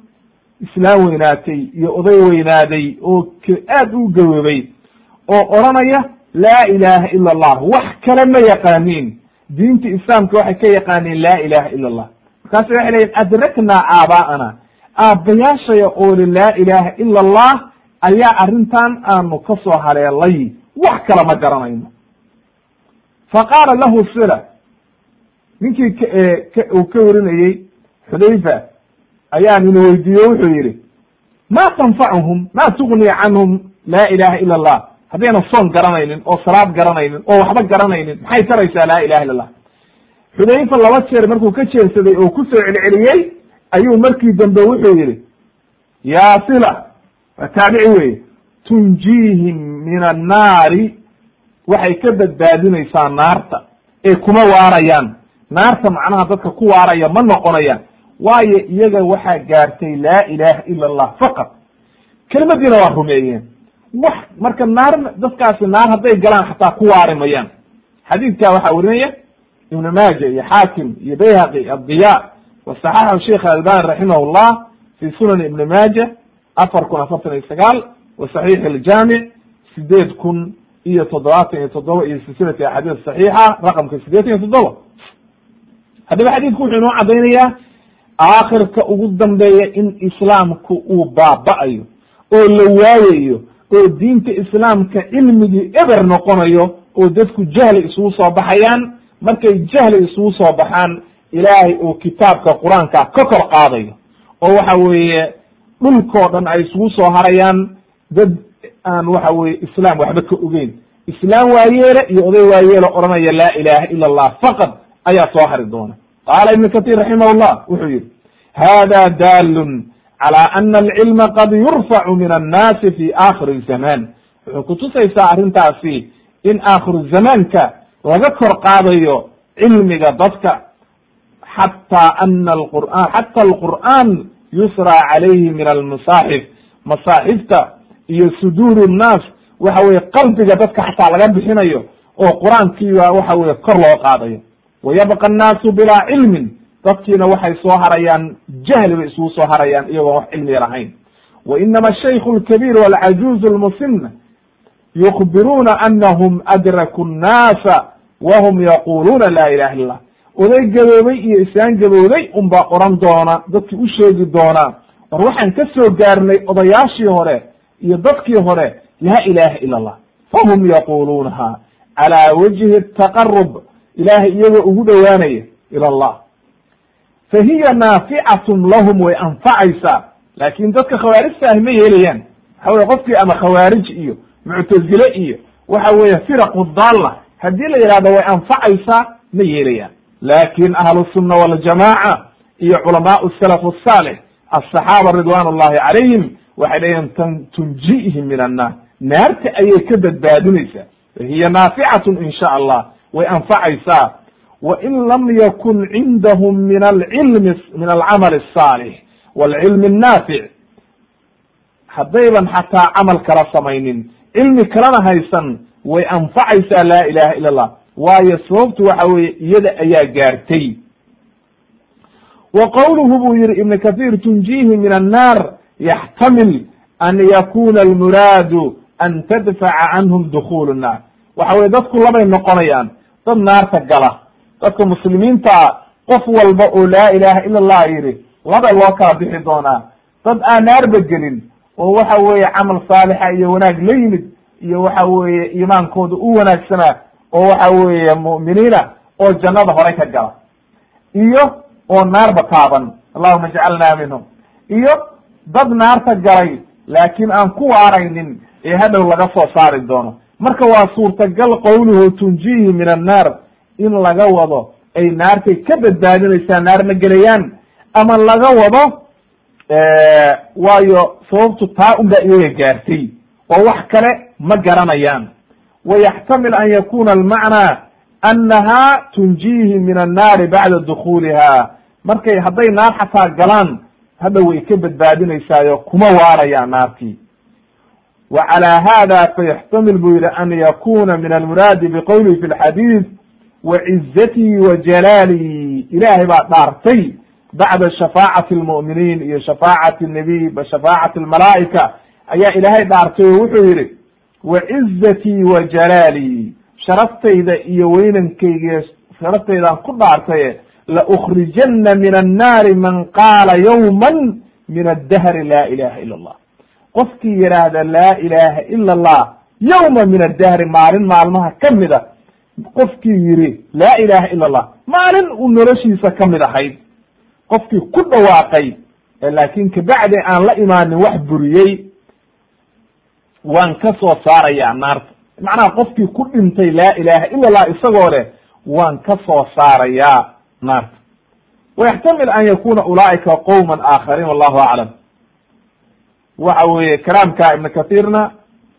islaan weynaatay iyo oday weynaaday oo aad u gaboobay oo odhanaya laa ilaha ila allah. Wax kale ma yaqaaniin. Diinta islaamka waxay ka yaqaaniin laa ilaha ila allah. Markaasu waxay leyiin adrakna aabaa'ana aabbayaashaya oo li laa ilaha ila allah ayaa arrintan aanu ka soo haleelay wax kale ma garanayno. Fa qaala lahu sila. Ninkii uu ka warinayey xudayfa ayaa nin weydiiye wuxuu yihi ma tanfacuhum ma tugni canhum laa ilaha ila allah. Haddayna soon garanaynin oo salaad garanaynin oo waxba garanaynin maxay taraysaa laa ilaha illa allah? Xudayfa laba jeer markuu ka jeersaday oo ku soo celceliyey ayuu markii dambe wuxuu yihi yaa sila waa taabici weye tunjiihim min annaari waxay ka badbaadinaysaa naarta ee kuma waarayaan. Naarta macnaha dadka ku waaraya ma noqonayaan waayo iyaga waxaa gaartay laa ilaha ila allah faqad kelimadiina waa rumeeyeen. Wax marka naar dadkaasi naar hadday galaan xataa ku waari mayaan. Waxaa werinaya ibnu maaja iyo xaakim iyo bayhaqi addiya wa saxaxahu sheikh albani raximah llah fi sunan ibni maaja afar kun afartan iyo sagaal wa aljaamic sideed kun iyo toddobaatan iyo toddoba iyo silsilati axaadiis saxiixa raqamka sideetan iyo toddoba haddaba xadiidku wuxuu inoo caddaynayaa aakhirka ugu dambeeya in islaamku uu baaba'ayo oo la waayayo oo diinta islaamka cilmigii eber noqonayo oo dadku jahli isugu soo baxayaan markay jahli isugu soo baxaan ilaahay uu kitaabka qur'aanka ka kor qaadayo. Oo waxa weeye dhulkoo dhan ay isugu soo harayaan dad aan waxa weye islaam waxba ka ogeyn. Islaam waayeele iyo oday waayeele odhanaya laa ilaha ila allah faqad ayaa soo hari doona qaala ibn katir raximah llah wuxuu yihi hada daalun calى ana alcilma qad yurfacu min annaasi fi aakhiri zaman wuxuu kutusaysaa arrintaasi in aakhiru zamaanka laga kor qaadayo cilmiga dadka xata ana alqur'an xata alqur'an yusra calayhi min almasaaxif masaaxifta iyo suduur nnaas waxa weye qalbiga dadka xataa laga bixinayo oo qur'aankiiba waxa weye kor loo qaadayo wayabqa annaasu bilaa cilmin dadkiina waxay soo harayaan jahli bay isugu soo harayaan iyagoon wax cilmiya lahayn wa inama ashaykhu alkabiir walcajuuzu almusina yukbiruuna anahum adraku nnaasa wahum yaquluuna laa ilaha illa oday gaboobay iyo islaan gabowday unbaa oran doona dadkii u sheegi doonaa war waxaan ka soo gaarnay odayaashii hore iyo dadkii hore laa ilaha ila allah fahum yaquluunaha calaa wajhi taqarub ilahay iyagoo ugu dhowaanaya ila allah. Fa hiya naaficatun lahum way anfacaysaa. Laakin dadka khawaarijta ahi ma yeelayaan. Waxa weye qofkii ama khawaarij iyo muctazile iyo waxa weeye firaqu daalla haddii la yidhahdo way anfacaysaa ma yeelayaan. Ahlu sunna waljamaaca iyo culamaau salaf asaalix asaxaaba ridwan ullahi calayhim waxay leeyihiin tan tunji'ihim min annaar naarta ayay ka badbaadinaysaa. Hiya naaficatun in sha allah way anfacaysaa wain lam yakun cindahum min alcilmi min alcamal asaalix walcilmi annaafic haddayban xataa camal kala samaynin cilmi kalena haysan way anfacaysaa laa ilaha ila allah waayo sababtu waxa weeye iyada ayaa gaartay. Wa qowluhu buu yihi ibn kathir tunjihi min annaar yaxtamil an yakuna almuraadu an tadfaca canhum dukulu nnaar waxa weye dadku labay noqonayaan dad naarta gala. Dadka muslimiinta qof walba oo laa ilaha ila allah yidhi laba loo kala bixi doonaa. Dad aan naarba gelin oo waxa weeye camal saalixa iyo wanaag la yimid iyo waxa weeye iimaankooda u wanaagsanaa oo waxa weeye mu'miniina oo jannada horay ka gala. Iyo oo naarba taaban allahuma ijcalna minhum. Iyo dad naarta galay laakiin aan ku waaraynin ee hadhow laga soo saari doono marka waa suurtagal qowluhu tunjihi min annaar in laga wado ay naartay ka badbaadinaysaa naar ma gelayaan? Ama laga wado waayo sababtu taa un baa iyaga gaartay? Oo wax kale ma garanayaan. Wayaxtamil an yakuna almacnaa annaha tunjihi min annaari bacda dukuuliha markay hadday naar xataa galaan hadda way ka badbaadinaysaayo kuma waarayaan naartii wa calaa hada fayaxtamil buu yihi an yakuna min almuraadi biqowlihi fi lxadiid wacizatii wa jalaali ilaahay baa dhaartay bacda shafaacati lmu'miniin iyo shafaacati nabiy shafaacati almalaa'ika ayaa ilaahay dhaartay oo wuxuu yihi wacizatii wa jalaali sharaftayda iyo weynankayga sharaftaydan ku dhaartaye laukrijana min annaari man qaala yawman min addahri laa ilaha ila allah qofkii yidhaahda laa ilaha ila allah yawma min addahri maalin maalmaha ka mid a qofkii yidhi laa ilaha ila allah maalin uu noloshiisa ka mid ahayd. Qofkii ku dhawaaqay laakin kabacdi aan la imaanin wax buriyey waan ka soo saarayaa naarta. Macnaha qofkii ku dhintay laa ilaha ila allah isagoo leh waan ka soo saarayaa naarta. Wayaxtamil an yakuna ulaa'ika qowman aakhariin wallahu aclam waxa weeye kalaamka ibn kathirna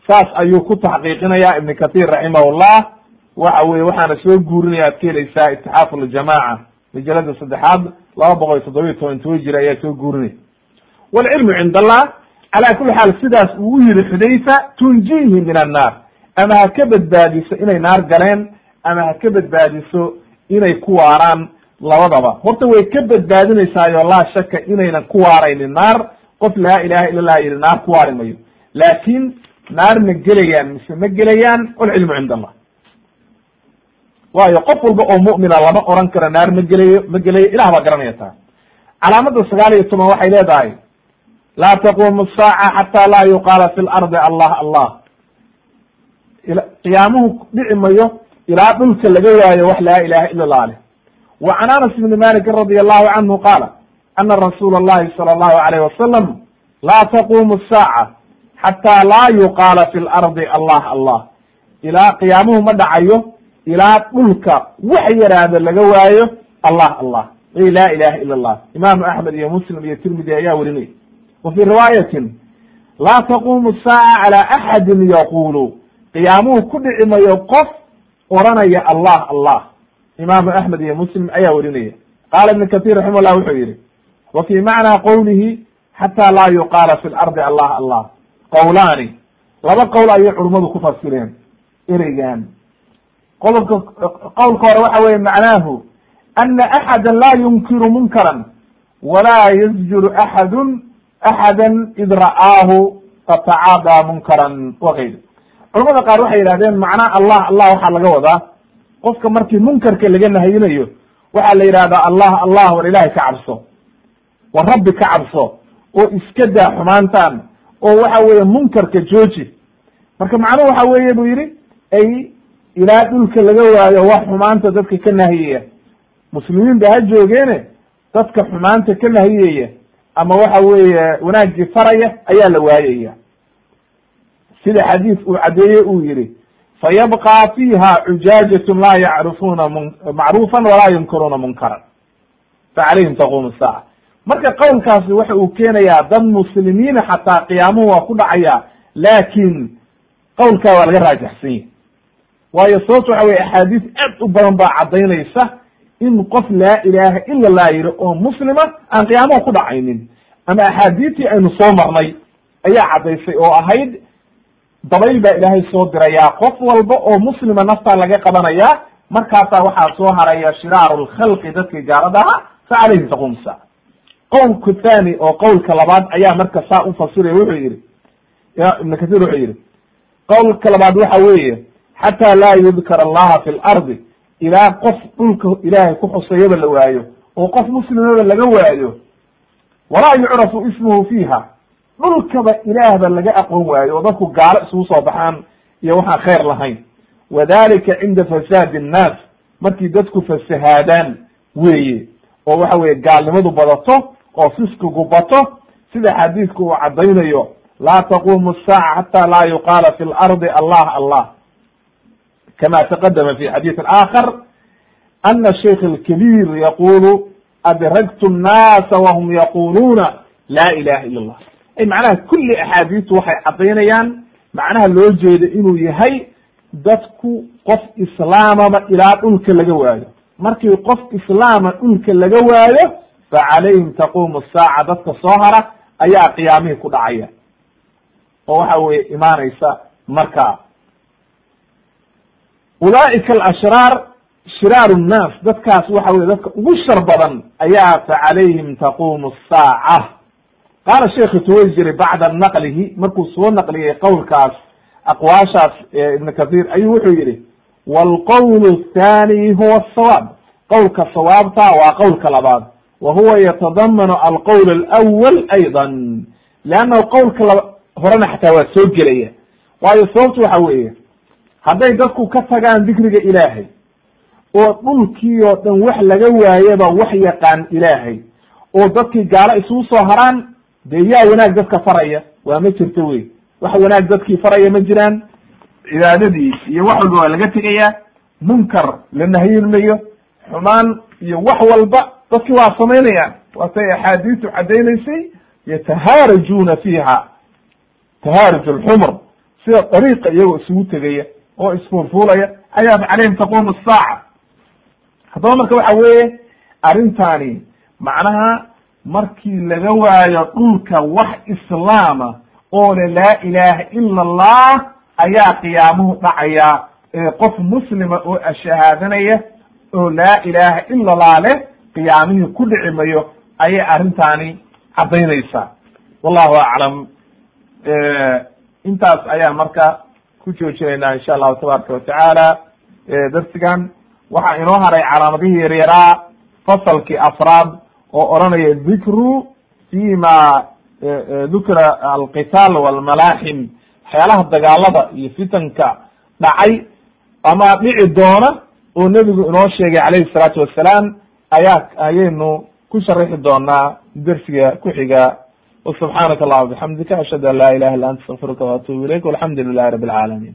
saas ayuu ku taxqiiqinaya ibn kathir raximahullah waxa weye waxaana soo guurinaya ad ka itixaafu ljamaca majalada saddexaad laba boqol iyo toddoba iyo toban toba jira ayaa soo guurinaya. Walcilmu cind allah cala kuli xaal sidaas uu u yihi xudayfa tunjihi min annaar ama ha ka badbaadiso inay naar galeen ama ha ka badbaadiso inay ku waaraan labadaba. Horta way ka badbaadinaysaayo laa shaka inaynan ku waaraynin naar qof laa ilaha ila lah yihi naar ku waari mayo. Laakin naar ma gelayaan mise ma gelayaan walcilmu cind allah. Waayo qof walba oo mu'mina lama oran karo naar ma gelayo ma gelayo ilah baa garanaya taa. Calaamada sagaal iyo toban waxay leedahay laa taqumu saaca xata laa yuqaala fi lardi allah allah. Qiyaamuhu dhici mayo ilaa dhulka laga waayo wax laa ilaha ila allah leh. Wa anas ibni malikin radi allahu canhu qaala ana rasuula allahi sala allahu alayh wasalam laa taqumu saaca xataa laa yuqaala fi lardi allah allah ilaa qiyaamuhu ma dhacayo ilaa dhulka wax yaraahdo laga waayo allah allah ay laa ilaha ila allah imaamu axmed iyo muslim iyo tirmidi ayaa werinay wa fi riwaayatin laa taqumu saaca cala axadin yaqulu qiyaamuhu ku dhici mayo qof oranaya allah allah imaamu axmed iyo muslim ayaa werinaya qaala ibn kathir raximah llah wuxuu yihi wa fi macnaa qowlihi xata laa yuqaala fi lardi allah allah. Qowlaani laba qowl ayay culummadu ku fasireen ereygan qodobka qowlka hore waxa weye macnaahu ana axada laa yunkiru munkaran walaa yasjuru axadun axada id ra'aahu fatacaadaa munkaran wakayr culamada qaar waxay yidhahdeen macnaa allah allah waxaa laga wadaa. Qofka markii munkarka laga nahayinayo waxaa la yidhahdaa allah allah war ilahay ka cabso war rabbi ka cabso oo iska daa xumaantan oo waxa weeye munkarka jooji. Marka macnuhu waxa weeye buu yidhi ay ilaa dhulka laga waayo wax xumaanta dadka ka nahiyaya muslimiin ba ha joogeene dadka xumaanta ka nahiyaya ama waxa weeye wanaagii faraya ayaa la waayaya. Sida xadiis uu caddeeye uu yihi fayabqa fiha cujaajatun laa yacrifuna m macruufan walaa yunkiruuna munkaran. Facalayhim taqumu saaca marka qowlkaasi waxa uu keenayaa dad muslimiina xataa qiyaamuhu waa ku dhacaya laakin qowlkaa waa laga raajaxsan yahi waayo sababto waxa weye axaadiis aad u badan baa caddaynaysa in qof laa ilaha ila lah yihi oo muslima aan qiyaamuhu ku dhacaynin. Ama axaadiistii aynu soo marnay ayaa caddaysay oo ahayd dabayl baa ilaahay soo dirayaa qof walba oo muslima naftaa laga qabanayaa markaasaa waxaa soo haraya shiraaru lkhalqi dadkii gaalada ahaa fa calayhim taquum saaca qowlka thani oo qowlka labaad ayaa marka saa ufasiraya wuxuu yihi ibn kathir wuxuu yihi qowlka labaad waxa weeye xataa laa yudkar allaha fi lardi ilaa qof dhulka ilaahay ku xusayaba la waayo oo qof muslimaba laga waayo walaa yucrafu ismuhu fiiha dhulkaba ilaahba laga aqoon waayo oo dadku gaalo isugu soo baxaan iyo waxaan khayr lahayn. Wadalika cinda fasaadi innaas markii dadku fasahaadaan weeye oo waxa weye gaalnimadu badato oo fiskigu bato sida xadiidku uu caddaynayo laa taqumu saaca xata laa yuqaala fi lardi allah allah kama taqadama fi xadiisi aakhar ana shaykh alkabiir yaqulu adragtu nnaasa wahum yaquluuna la ilaha ila allah ay macnaha kulli axaadiistu waxay caddaynayaan macnaha loo jeeda inuu yahay dadku qof islaamaba ilaa dhulka laga waayo. Markii qof islaama dhulka laga waayo fa calayhim taquumu saaca dadka soo hara ayaa qiyaamihii ku dhacaya. oo waxa weye imaanaysa marka. Ulaa'ika alashraar shiraaru nnaas dadkaas waxa weye dadka ugu shar badan ayaa fa calayhim taquumu saaca qaala sheekhu tuwayziri bacda naqlihi markuu soo naqliyay qowlkaas aqwaashaas ibnu kathiir ayuu wuxuu yidhi walqowl thaani huwa sawaab. Qowlka sawaabta waa qowlka labaad wa huwa yatadamanu alqowl اlأwl ayضa leannahu qowlka laba horena xataa waa soo gelaya waayo sababtu waxa weeye hadday dadku ka tagaan dikriga ilaahay oo dhulkii oo dhan wax laga waayaba wax yaqaan ilaahay oo dadkii gaalo isugu soo haraan dee yaa wanaag dadka faraya waa ma jirto wey wax wanaag dadkii faraya ma jiraan cibaadadii iyo wax walba waa laga tegayaa munkar la nahyin mayo xumaan iyo wax walba dadki waa samaynayaan waatay axaadiisu caddaynaysay yatahaarajuuna fiiha. Tahaarij alxumr sida dariiqa iyagoo isugu tegaya oo isfuulfuulaya ayaa calayhim taqumu asaaca haddaba marka waxa weeye arrintani macnaha markii laga waayo dhulka wax islaama oo le laa ilaha ila allah ayaa qiyaamuhu dhacaya. Qof muslima oo ashahaadanaya oo laa ilaha ila allah leh qiyaamihii ku dhici mayo ayay arrintaani caddaynaysaa. Wallahu aclam intaas ayaan marka ku joojinaynaa insha allahu tabaraka watacaala darsigan waxaa inoo haray calaamadihii yaryaraa fasalkii afraad oo odhanaya dikru fima dukira alqitaal walmalaaxim. Waxyaalaha dagaalada iyo fitanka dhacay ama dhici doona oo nebigu inoo sheegay calayhi salaatu wassalaam ayaa ayaynu ku sharixi doonaa dersiga kuxiga subxaanaka allahuma bixamdika ashhadu an laa ilaha illa anta astafirka waatubu ilayk walxamdu lilahi rabi alcaalamiin